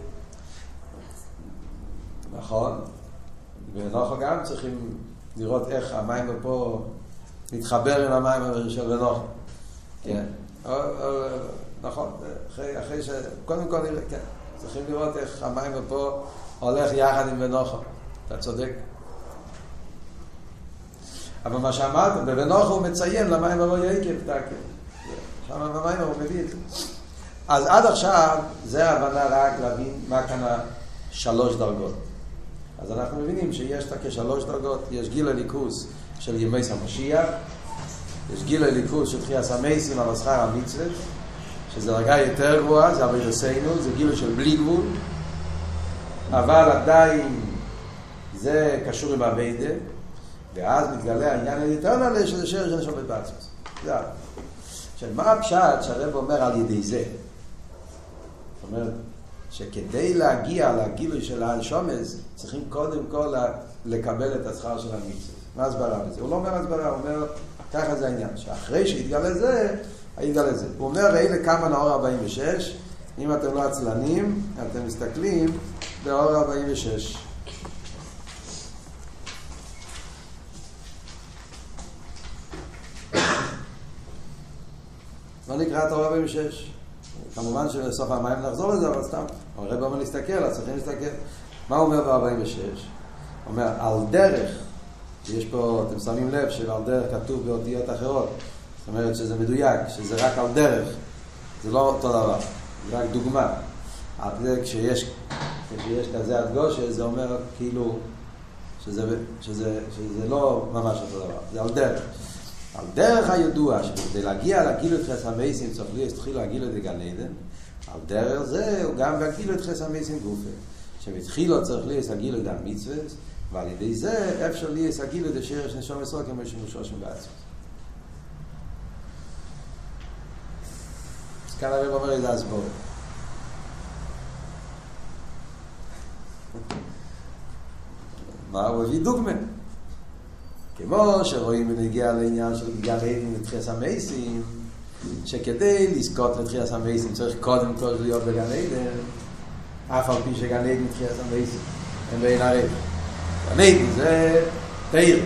נכון. ואנחנו גם צריכים לראות איך המים פה מתחבר עם המים של בנוח. כן. נכון, אחרי, ש... קודם כל, כן, צריכים לראות איך המים פה הולך יחד עם בנוחו. אתה צודק. אבל מה שאמרת, בבנוחו הוא מציין למים הבוא יקב, תקל. שם במים הוא מביא את זה. אז עד עכשיו, זה ההבנה רק להבין מה כאן השלוש דרגות. אז אנחנו מבינים שיש כשלוש דרגות, יש גיל הליכוס של ימי סמשיח, יש גיל הליכוס של תחייה סמייסים על השכר המצוות, שזה דרגה יותר גבוהה, זה אבי דסיינו, זה גיל של בלי גבול, אבל עדיין זה קשור עם הבידה, ואז מתגלה העניין היותר נעלה שזה שרש הנשום בעצמוס. זה עכשיו, מה הפשט שהרב אומר על ידי זה? זאת אומרת, שכדי להגיע לגילוי של האנשומס, צריכים קודם כל לקבל את השכר של המצווה. מה הסברה בזה? הוא לא אומר הסברה, הוא אומר, ככה זה העניין, שאחרי שיתגלה זה, יתגלה זה. הוא אומר, ואלה כמה נאור 46, אם אתם לא עצלנים, אתם מסתכלים באור 46. לא נקרא את האור 46. כמובן שבסוף המים נחזור לזה, אבל סתם. הרב אומר להסתכל, אז צריכים להסתכל. מה הוא אומר ב-46? הוא אומר, על דרך, יש פה, אתם שמים לב שעל דרך כתוב באותיות אחרות. זאת אומרת שזה מדויק, שזה רק על דרך. זה לא אותו דבר, זה רק דוגמה. כשיש, כשיש כזה הדגושה, זה אומר כאילו שזה, שזה, שזה לא ממש אותו דבר, זה על דרך. על דרך הידוע שכדי להגיע לגילו את חס המייסים צריך להתחיל לגילו את גן עדן, על דרך זה הוא גם לגילו את חס המייסים גופה. שמתחילו צריך להיות הגילו את המצווה, ועל ידי זה אפשר להיות הגילו את השרש נשום עשור כמו שמושרשים בעצמם. אז כאן הרב אומר איזה הסבור. מה הוא הביא דוגמה? כמו שרואים בנגיע לעניין של גן עדן לתחייה המייסים, שכדי לזכות לתחייה המייסים צריך קודם כל להיות בגן עדן, אף על פי שגן עדן לתחייה המייסים הם בין הרב. גן עדן זה תאיר.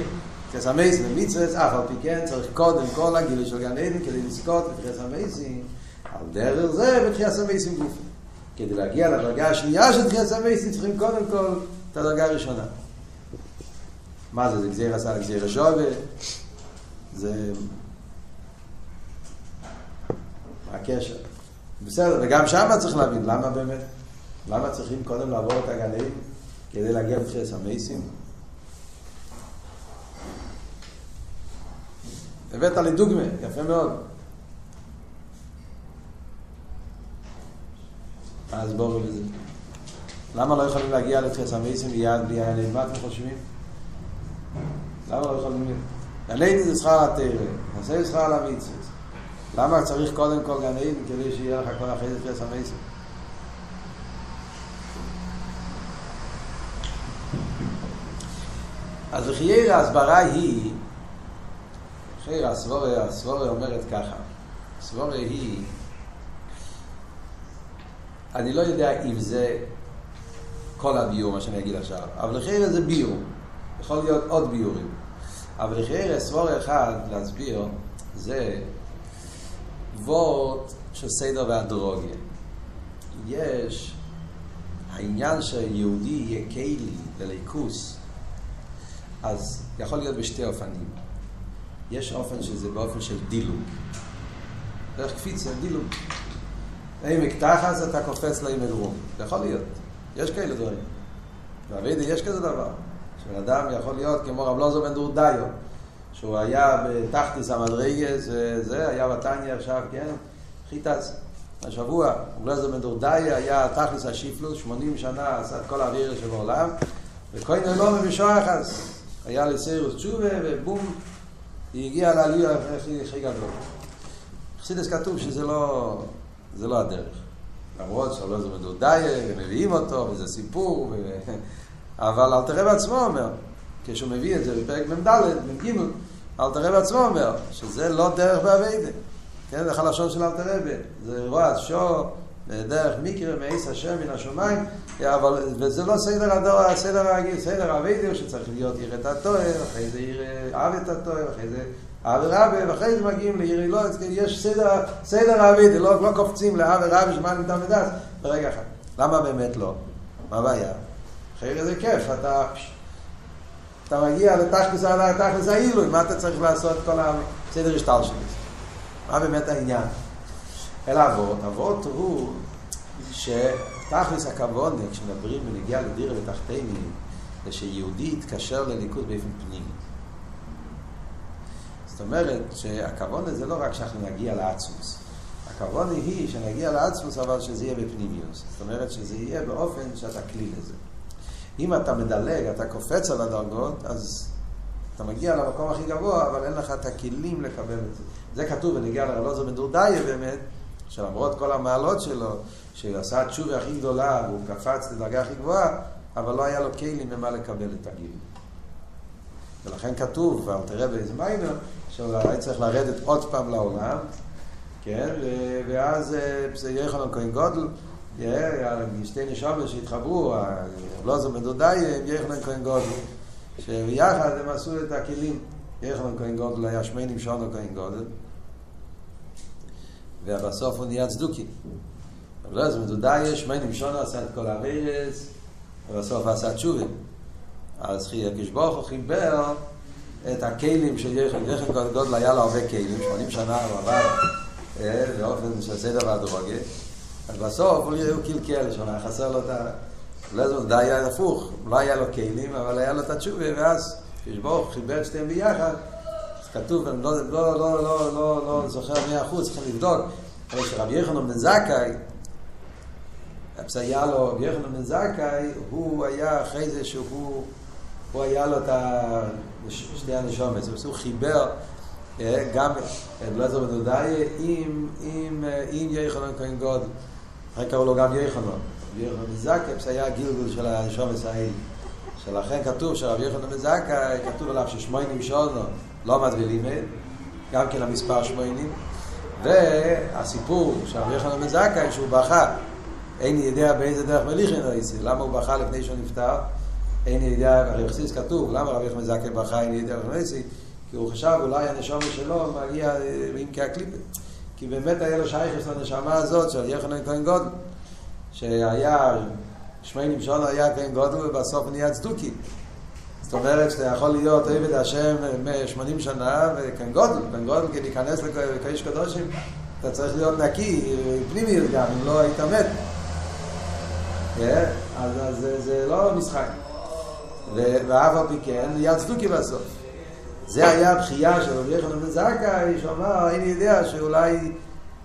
תחייה המייסים מצווה, אף על פי כן צריך קודם כל להגיע של גן עדן כדי לזכות לתחייה המייסים, על דרך זה בתחייה המייסים גוף. כדי להגיע לדרגה השנייה של תחייה המייסים צריכים קודם כל את הדרגה הראשונה. מה זה? זה גזיר עשה לגזיר שובה? זה... מה הקשר? בסדר, וגם שם צריך להבין, למה באמת? למה צריכים קודם לעבור את הגלים כדי להגיע לתחילת המייסים? הבאת לי דוגמה, יפה מאוד. אז בואו בזה. למה לא יכולים להגיע לתחילת המייסים מיד בלי אתם חושבים? למה לא יכולים... גן עדן זה שכר התרא, נעשה שכר על המצווה. למה צריך קודם כל גן עדן כדי שיהיה לך כל אחרי זה חס המסר? אז לחייר ההסברה היא, חייר הסבורה, הסבורה אומרת ככה, הסבורה היא, אני לא יודע אם זה כל הביור, מה שאני אגיד עכשיו, אבל לחייר זה ביור. יכול להיות עוד ביורים. אבל לחייר סבור אחד להסביר, זה וורט של סדר והדרוגיה. יש העניין שיהודי יהיה קיילי לליכוס, אז יכול להיות בשתי אופנים. יש אופן שזה באופן של דילוג. דרך קפיצה, דילוג. עמק תחס אתה קופץ לעמק רום. יכול להיות. יש כאלה דברים. ואבידי יש כזה דבר. שבן אדם יכול להיות כמו רב לוזו בן דורדאיו, שהוא היה בתחתיס המדרגס, וזה, היה בתניא עכשיו, כן? חיטס, השבוע, רב לוזו בן דורדאיו היה תחתיס השיפלוס, 80 שנה עשה את כל האוויר שבעולם, וכהן אלומה בשועחס, היה לסיירוס תשובה, ובום, היא הגיעה לעלייה הכי, הכי גדול. בחסידס כתוב שזה לא, זה לא הדרך. למרות שלא זה מדודאיה, ומביאים אותו, וזה סיפור. אבל אלתר רב עצמו אומר, כשהוא מביא את זה בפרק מ"ד, מ"ג, אלתר רב עצמו אומר, שזה לא דרך באביידה. כן, זה חלשון של אלתר רב. זה רוע שו, דרך מקרה, מעיס השם מן השמיים, אבל, וזה לא סדר הדור, הסדר הרגיל, סדר האביידה, שצריך להיות עיר את התואר, אחרי זה את התואר, אחרי זה אב ורבה, ואחרי זה מגיעים לעיר לא, יש סדר, סדר האביידה, לא, לא קופצים לאב ורבה, שמה נמתא מדס, ברגע אחד. למה באמת לא? מה הבעיה? אחרי זה כיף, אתה, אתה מגיע לתכלס לתכלס העילוי, מה אתה צריך לעשות כל הסדר השטל שלי? מה באמת העניין? אלא אבות, אבות הוא שתכלס הכוונה, כשמדברים ונגיע לדירה ותחתינים, זה שיהודי יתקשר לליכוד באופן פנימי. זאת אומרת שהכוונה זה לא רק שאנחנו נגיע לעצמוס. הכוונה היא שנגיע לעצמוס אבל שזה יהיה בפנימיוס. זאת אומרת שזה יהיה באופן שאתה כלי לזה. אם אתה מדלג, אתה קופץ על הדרגות, אז אתה מגיע למקום הכי גבוה, אבל אין לך את הכלים לקבל את זה. זה כתוב ונגיע לרלוזו מדורדיה באמת, שלמרות כל המעלות שלו, שהוא עשה תשובה הכי גדולה, והוא קפץ לדרגה הכי גבוהה, אבל לא היה לו כלים ממה לקבל את הגיל. ולכן כתוב, ואל תראה באיזה מיינר, שהוא צריך לרדת עוד פעם לעולם, כן, ואז זה יהיה כהן גודל, שתי נשומת שהתחברו, זו מדודאי עם יחנן כהן גודל, שביחד הם עשו את הכלים. יחנן כהן גודל היה שמיינים שונו כהן גודל, ובסוף הוא נהיה צדוקי. אבל לא זו מדודאי, שמיינים שונו עשה את כל הווירס, ובסוף עשה תשובה. אז הקשבוך הוא חיבר את הכלים של יחנן כהן גודל, היה לו הרבה כלים, 80 שנה הוא עבר באופן של סדר והדרוגה. אז בסוף הוא קלקל היה חסר לו את ה... לא יודע, די היה הפוך, לא היה לו כלים, אבל היה לו את התשובה, ואז כשברוך חיבר את שתיהם ביחד, אז כתוב, אני לא, לא, לא, לא, לא, לא, לא זוכר מאה אחוז, צריכים לבדוק, אבל שרבי יחנון בן זכאי, היה לו, רבי יחנון בן זכאי, הוא היה אחרי זה שהוא, הוא היה לו את שתי הנשומת, הוא חיבר גם בלעזר בן דודאי עם, עם, עם יחנון כהן גודל. אחרי קראו לו גם יחנון. יחנון מזקפס היה גילגול של הנשום ישראל. שלכן כתוב שרב יחנון מזקה, כתוב עליו ששמיינים שונו לא ולימד, גם כן המספר שמיינים. והסיפור שרב יחנון מזקה, שהוא בכה, אין יודע באיזה דרך מליכין רייסי, למה הוא בכה לפני שהוא נפטר? אין יודע, הרי בחסיס כתוב, למה רב יחנון מזקה בכה, אין יודע רייסי? כי הוא חשב אולי הנשום שלו מגיע עם כהקליפה. כי באמת היה לו שייכס לנשמה הזאת של יחנן כהן גודל, שהיה, שמיינים שונו היה כהן גודל ובסוף נהיה צדוקי. זאת אומרת שאתה יכול להיות עבד השם 80 שנה וכהן גודל, כהן גודל כי להיכנס לקדוש קדושים, אתה צריך להיות נקי, פנימי גם, אם לא היית מת. אז, אז זה, לא משחק. ואף על פי כן, נהיה צדוקי בסוף. זה היה הבחייה של רבי יחנן בן זכאי, שאמר, אני יודע שאולי,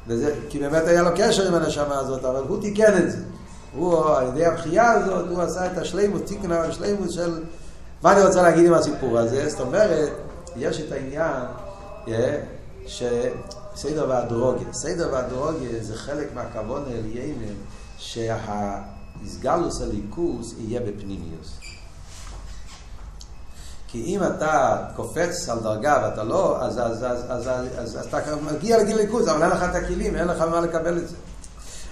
וזה, כי באמת היה לו קשר עם הנשמה הזאת, אבל הוא תיקן את זה. הוא, על ידי הבחייה הזאת, הוא עשה את השלימות, תיקן השלימות של... מה אני רוצה להגיד עם הסיפור הזה? זאת אומרת, יש את העניין שסדר והדרוגיה, סדר והדרוגיה זה חלק מהכוון אליינים, שהאיסגלוס הליכוס יהיה בפנימיוס. כי אם אתה קופץ על דרגה ואתה לא, אז, אז, אז, אז, אז, אז, אז אתה מגיע לגיל ליכוז, אבל אין לך את הכלים, אין לך מה לקבל את זה.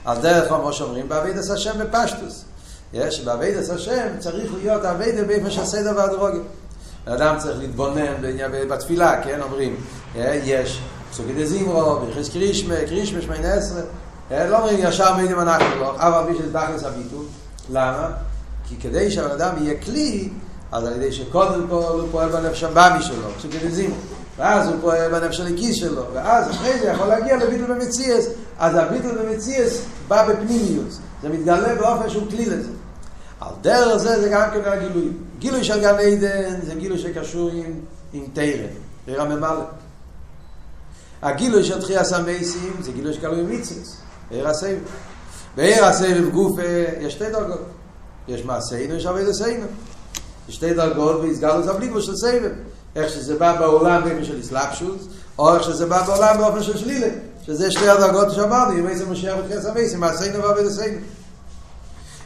אז דרך כמו שאומרים, בעבידת השם בפשטוס. יש, בעבידת השם צריך להיות עבידת באיפה של סדר והדרוגיה. האדם צריך להתבונן בתפילה, כן, אומרים, יש פסוקי דזימרו, ביחס קרישמה, קרישמה שמיינה עשרה, לא אומרים ישר מילים אנחנו לא, אבל מי שזה תכלס הביטול, למה? כי כדי שהבן אדם יהיה כלי, אז על ידי שקודם כל הוא פועל בנפש הבאמי שלו, פסוקי ואז הוא פועל בנפש הליקיס שלו, ואז אחרי זה יכול להגיע לביטול במציאס, אז הביטול במציאס בא בפנימיוס, זה מתגלה באופן שהוא כלי לזה. על דרך זה זה גם כן הגילוי. גילוי של גן עדן זה גילוי שקשור עם, עם תרם, עיר הממלא. הגילוי של תחייה סמייסים זה גילוי שקלוי עם מיצס, עיר הסבב. בעיר הסבב גוף יש שתי דרגות. יש מעשינו, יש עבד עשינו. שתי דרגות והסגלוס הבלי גבול של סבב. איך שזה בא בעולם באופן של אסלאפשוס, או איך שזה בא בעולם באופן של שלילה. שזה שתי הדרגות שאמרנו, ימי זה משיח ותחס המייסים, מעשינו ועבד עשינו.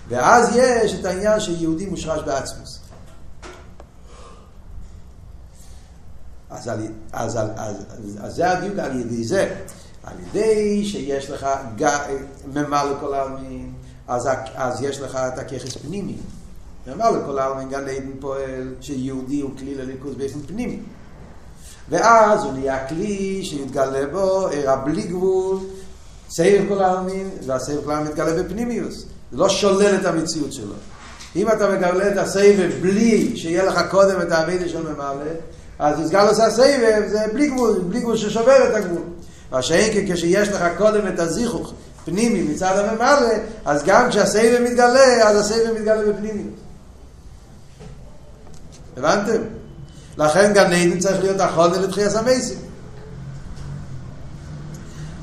ואז יש את העניין שיהודי מושרש בעצמוס. אז, על, אז, אז, אז, אז זה הדיוק על ידי זה. על ידי שיש לך ממלא לכל העלמין, אז, אז יש לך את הככס פנימי. ממלא לכל העלמין גן עדן פועל שיהודי הוא כלי לליכוז באופן פנימי. ואז הוא נהיה כלי שיתגלה בו ערה בלי גבול, סייב כל העלמין, והסייב כל העלמין מתגלה בפנימיוס. זה לא שולל את המציאות שלו. אם אתה מגלה את הסבב בלי שיהיה לך קודם את העבידה של ממלא, אז יסגל עושה סבב, זה בלי גבול, בלי גבול ששובר את הגבול. מה שאין כשיש לך קודם את הזיכוך פנימי מצד הממלא, אז גם כשהסבב מתגלה, אז הסבב מתגלה בפנימי. הבנתם? לכן גן עדן צריך להיות החונה לתחייה סמייסים.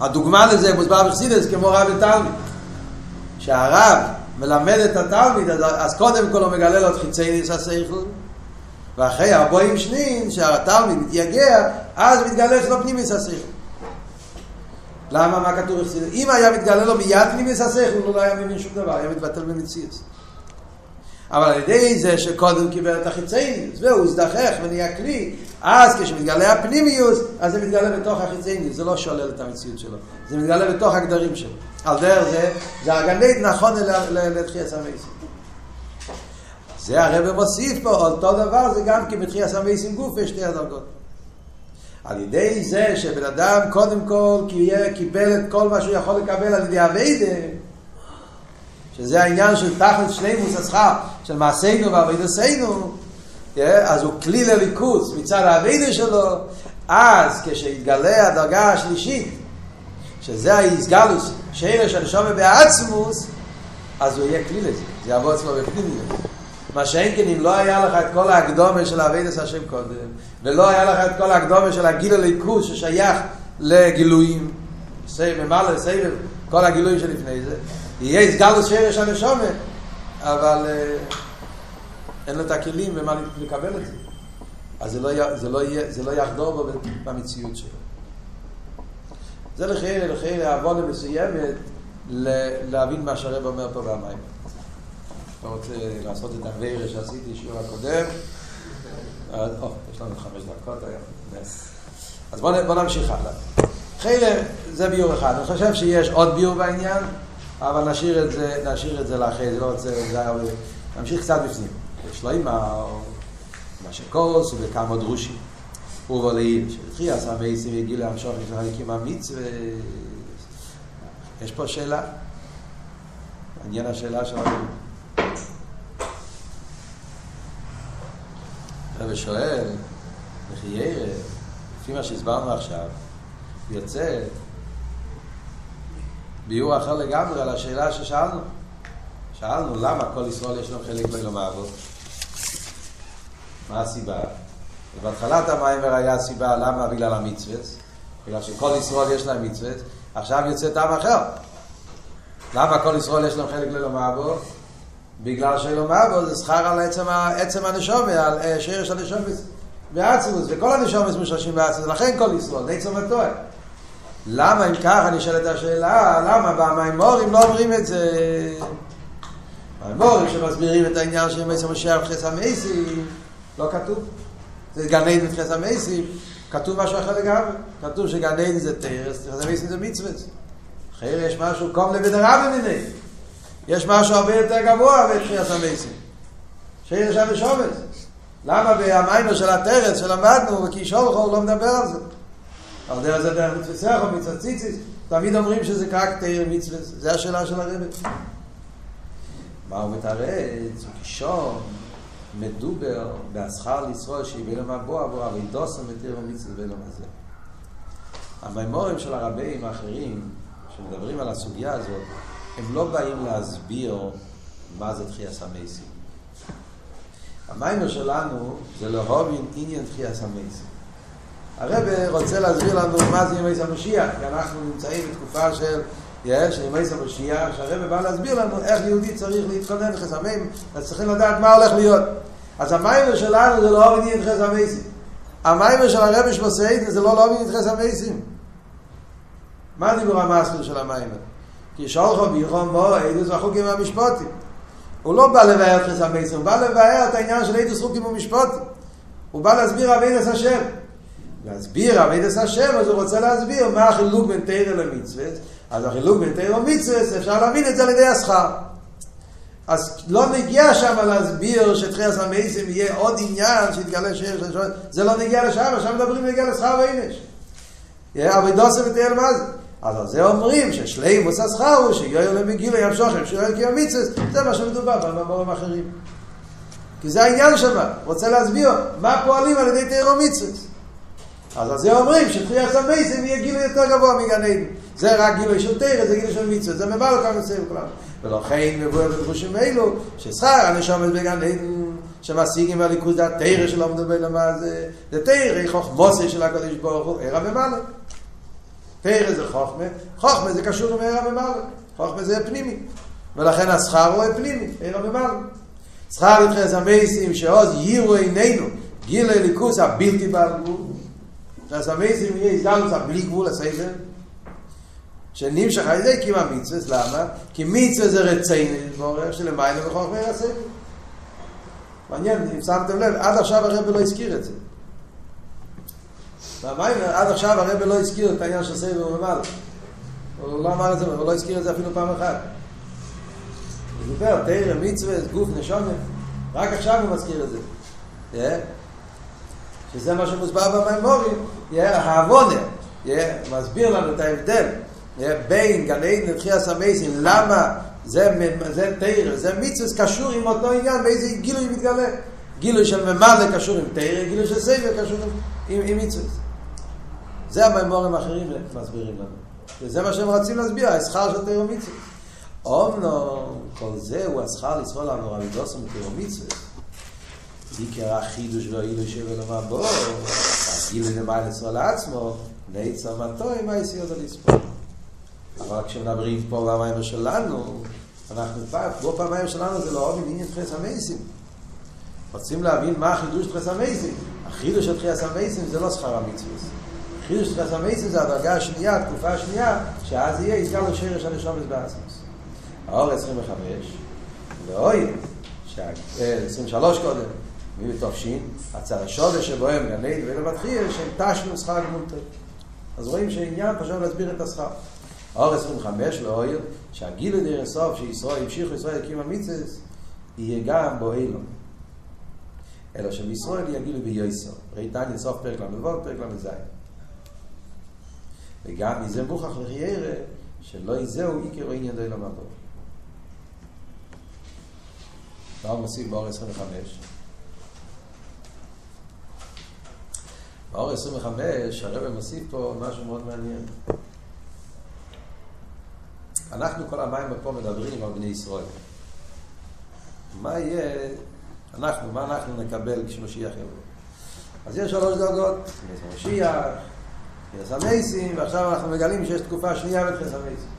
הדוגמה לזה מוסבר בחסידס כמו רב ותלמיד. שהרב מלמד את התלמיד, אז קודם כל הוא מגלה לו את חיצי ניס השכל, ואחרי הבואים שנין, שהתלמיד מתייגע, אז מתגלה שלו פנימיס השכל. למה? מה כתוב בחסידס? אם היה מתגלה לו מיד פנימיס השכל, הוא לא היה מבין שום דבר, היה מתבטל במציאס. אבל על ידי זה שקודם קיבל את החיצייניוס, והוא הזדחך ונהיה כלי, אז כשמתגלה הפנימיוס, אז זה מתגלה בתוך החיצייניוס, זה לא שולל את המציאות שלו, זה מתגלה בתוך הגדרים שלו. על דרך זה, זה הגנית נכון לתחייה סמייסים. זה הרב מוסיף פה, אותו דבר זה גם כי בתחייה סמייסים גוף יש שתי הדרגות. על ידי זה שבן אדם קודם כל קיבל את כל מה שהוא יכול לקבל על ידי הווידה, שזה העניין של תכלת שלימוס הסכר של מעשינו ועבידסנו, אז הוא כלי לליכוס מצד העבידה שלו, אז כשיתגלה הדרגה השלישית, שזה האיסגלוס, שרש הנשום בעצמוס, אז הוא יהיה כלי לזה, זה יעבור אצלו בפנים. מה שאין כן אם לא היה לך את כל ההקדומה של אבידס השם קודם, ולא היה לך את כל ההקדומה של הגיל הליכוס ששייך לגילויים, סבב, כל הגילויים שלפני זה, יהיה איסגלוס שרש הנשומה, אבל אין לו את הכלים ומה לקבל את זה. אז זה לא, זה לא, יהיה, זה לא יחדור בו במציאות שלו. זה לחייר, לחייר העבודה מסוימת להבין מה שהרב אומר פה במים. אתה רוצה לעשות את הווירה שעשיתי שיעור הקודם? או, יש לנו חמש דקות היום. אז בואו בוא נמשיך הלאה. חיילה זה ביור אחד. אני חושב שיש עוד ביור בעניין, אבל נשאיר את זה, נשאיר את זה לאחרי, זה לא רוצה, זה היה... נמשיך קצת בפנים. יש לו אימא, מה שקוס, ובכמה דרושים. ובולעים, שהתחיל עשה מייסים יגיל להמשוך לפני חלקים המצווה. יש פה שאלה? מעניין השאלה של הרב. הרב שואל, וכי ירא, לפי מה שהסברנו עכשיו, יוצא ביור אחר לגמרי על השאלה ששאלנו. שאלנו למה כל ישראל יש לו חלק בלומר בו. מה הסיבה? ובהתחלת המיימר היה סיבה למה בגלל המצווה, בגלל שכל ישראל יש להם מצווה, עכשיו יוצא טעם אחר. למה כל ישראל יש להם חלק ללומר בו? בגלל שלומר בו זה שכר על עצם, עצם הנשומה, על uh, שרש הנשומס בעצמוס, וכל הנשומס משרשים בעצמוס, לכן כל ישראל, צומת טועה. למה אם ככה נשאלת השאלה, למה במיימורים לא אומרים את זה? במיימורים שמסבירים את העניין של מייסר משיח וחסר מייסים, לא כתוב. זה גן עדן ותחס המייסים, כתוב משהו אחר לגמרי. כתוב שגן עדן זה תרס, תחס המייסים זה מצווה. אחר יש משהו קום לבית הרב במיני. יש משהו הרבה יותר גבוה בתחס המייסים. שיש שם שומץ. למה במיימר של התרס שלמדנו, וכי שולחו לא מדבר על זה. על דרך זה דרך מצווה סכו, מצווה ציציס, תמיד אומרים שזה רק תרס מצווה. זה השאלה של הרבת. מה הוא מתרץ? הוא קישון. מדובר בהשכר לישראל שיבל מבוא עבור אבידוסם ותיר ומצווה ולא מזה. המימורים של הרבים האחרים שמדברים על הסוגיה הזאת, הם לא באים להסביר מה זה תחייה סמייסים. המיימר שלנו זה להובין עניין תחייה סמייסים. הרב רוצה להסביר לנו מה זה ימי המשיח, כי אנחנו נמצאים בתקופה של יש, ימי המשיח, שהרב בא להסביר לנו איך יהודי צריך להתכונן לחסמים, אז צריכים לדעת מה הולך להיות. אז המיימר שלנו זה לא אוביני את חס המייסים. המיימר של הרבי שבוסיידן זה לא אוביני את חס המייסים. מה דיבור המסקר של המיימר? כי שולחו ביחום בו אידוס וחוקים והמשפוטים. הוא לא בא לבאר את חס המייסים, הוא בא לבאר את העניין של אידוס חוקים ומשפוטים. הוא בא להסביר אבידס השם. להסביר אבידס השם, אז הוא רוצה להסביר מה החילוק בין תרא למצווה. אז החילוק בין תרא ומצווה, אפשר להבין את זה על ידי השכר. אז לא נגיע שם להסביר שתחייס המייסים יהיה עוד עניין שיתגלה שיש לשון, זה לא נגיע לשם, שם מדברים נגיע לשכר ואינש. אבל דוסם ותהיה מה זה? אז על זה אומרים ששלימוס השכר הוא שיואל למגילה ימשוכם שיואל כי המצווה, זה מה שמדובר במאמרים אחרים. כי זה העניין שם, רוצה להסביר מה פועלים על ידי תירו מצווה. אז על זה אומרים שתחייס המייסים יהיה גילוי יותר גבוה מגן עדן. זה רק גילוי של תירו, זה גילוי של מצווה, זה מבא לכאן מסביב כולם. ולכן מבואר בדרושים אלו, ששכר הנשומת בגן עדן, שמשיגים הליכוז זה התרא שלא מדבר למה זה, זה תרא, חוכמוסי של הקדוש ברוך הוא, ערה ממלא. תרא זה חוכמה, חוכמה זה קשור עם ערה ממלא, חוכמה זה פנימי, ולכן השכר הוא פנימי, ערה ממלא. שכר יתחס המייסים שעוז יירו עינינו, גיל הליכוז הבלתי בעל גבול, שאז המייסים יהיה הזדלוס הבלי גבול הסייבר, שנמשך על ידי קימה מצווס, למה? כי מצווה זה רציני, בורר שלמיילה וחוכמה יעשה. מעניין, אם שמתם לב, עד עכשיו הרב לא הזכיר את זה. והמיילה, עד עכשיו הרב לא הזכיר את העניין של סייבר ומעלה. הוא לא אמר את זה, הוא לא הזכיר את זה אפילו פעם אחת. הוא דיבר, תרא, מצווה, גוף, נשומת, רק עכשיו הוא מזכיר את זה. שזה מה שמוסבר במימורים, העוונה, מסביר לנו את ההבדל. בין גן עדן לתחייה סמייסין, למה זה, זה תרא, זה מצווה קשור עם אותו עניין, באיזה גילוי מתגלה. גילוי של ממלא קשור עם תרא, גילוי של סייבר קשור עם, עם, עם מצווה. זה המימורים האחרים מסבירים לנו. וזה מה שהם רצים להסביר, השכר של תרא מצווה. אומנו, כל זה הוא השכר לסחול לנו רבי דוסם תרא מצווה. עיקר החידוש והאילו שווה למה בו, הגילוי למעלה לסחול לעצמו, נעצר מטוי, מה יסיוד על לספור. אבל כשמדברים פה במים שלנו, אנחנו פעם, פה במים שלנו זה לא עובד עניין תחס המייסים. רוצים להבין מה החידוש תחס המייסים. החידוש של תחס המייסים זה לא שכר המצווה. החידוש של תחס המייסים זה הדרגה השנייה, התקופה השנייה, שאז יהיה יסגר לו שרש הנשומס באסמוס. האור 25, ואוי, 23 קודם, מי בתופשין, הצד השודש שבו הם גני דבי מתחיל, שהם תשנו שכר גמולתו. אז רואים שעניין פשוט להסביר את השכר. אור 25 לאויר, שהגילו דיר הסוף שישראל המשיכו ישראל להקים המצס, יהיה גם בו אילו. אלא שבישראל יהיה גילו ביוסר. ראי תניא סוף פרק למדבור, פרק למזי. וגם מזה מוכח לחיירה, שלא יזהו עיקר עניין די למדור. מה מוסיף באור 25? באור 25 הרב מוסיף פה משהו מאוד מעניין. אנחנו כל המים פה מדברים על בני ישראל. מה יהיה, אנחנו, מה אנחנו נקבל כשמשיח יבוא? אז יש שלוש דרגות, כנס המשיח, כנס המייסים, ועכשיו אנחנו מגלים שיש תקופה שנייה בכנס המייסים.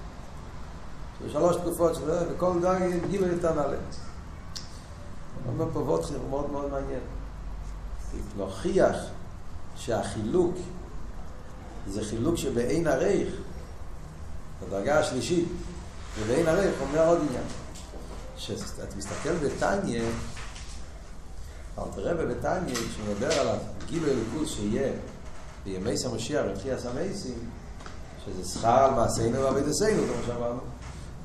יש שלוש תקופות, וכל דרגה גילו יותר נעלה. אומר פה ועוד חיר מאוד מאוד מעניין. להוכיח שהחילוק זה חילוק שבאין הרייך, בדרגה השלישית, ובאין הרייך אומר עוד עניין. כשאתה מסתכל בטניה, אל תראה בטניה, כשמדבר על הגילו אלוקוס שיהיה בימי סמשיח ובתחייה סמייסים, שזה שכר על מעשינו ועבידסנו, כמו שאמרנו.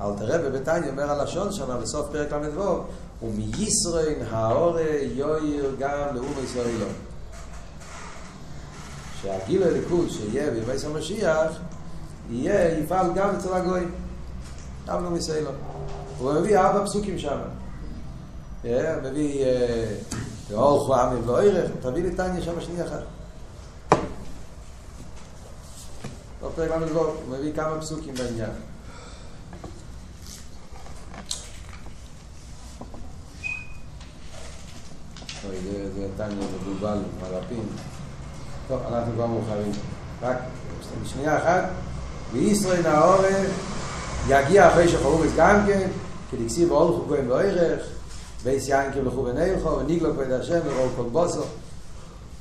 אל תראה בבטניה אומר הלשון שם בסוף פרק ל"ו, ומישראל האורה יויר גם לאום ישראלו. שהגיל הליכוז שיהיה בימי המשיח יהיה, יפעל גם אצל הגויים. גם לא מישראלו. הוא מביא ארבע פסוקים שם. מביא אורחו עמי ואוירך, תביא לי טניה שם שנייה אחת. לא פרק ל"ו, הוא מביא כמה פסוקים בעניין. זה טניה מבולבל, מרפים. טוב, אנחנו כבר מאוחרים. רק שנייה אחת. וישראל נאורה יגיע אחרי שחרומס גם כן, כדקסיב אולכו כהן ואוירך, בייס יין כבלכו ונלכו, וניגלו כבד השם, ורואו כל בוסו.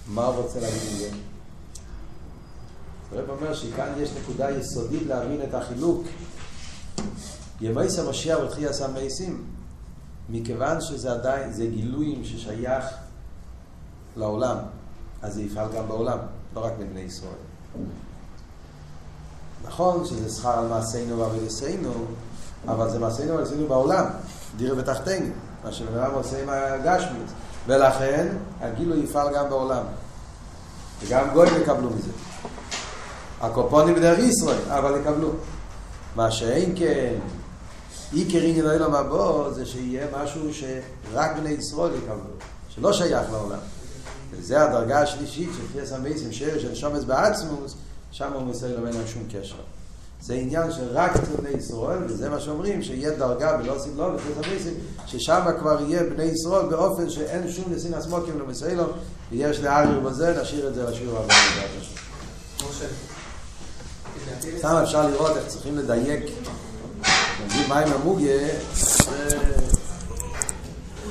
מה הוא רוצה להגיד עם זה? הרב אומר שכאן יש נקודה יסודית להבין את החילוק. ימייס המשיח ותחייס המייסים, מכיוון שזה עדיין, זה גילויים ששייך לעולם, אז זה יפעל גם בעולם, לא רק בבני ישראל. נכון שזה שכר על מעשינו ועבודתנו, אבל זה מעשינו ועבודתנו בעולם, דירה ותחתנו, מה שבן עושה עם הגשמית, ולכן הגילוי יפעל גם בעולם, וגם גויים יקבלו מזה. הקופונים בדרך ישראל, אבל יקבלו. מה שאין כן, עיקר עניין העולם הבא זה שיהיה משהו שרק בני ישראל יקבלו, שלא שייך לעולם. וזה הדרגה השלישית של תחייה המייסים, שרש של שומץ בעצמוס, שם הוא מסייל לא אין שום קשר. זה עניין של רק בני ישראל, וזה מה שאומרים, שיהיה דרגה ולא עושים לו, ותחייה המייסים, ששם כבר יהיה בני ישראל באופן שאין שום נסין הסמוקים לא מסיילו, ויש להעביר בזה, נשאיר את זה לשיעור הבא. סתם אפשר לראות איך צריכים לדייק. נגיד מים המוגיה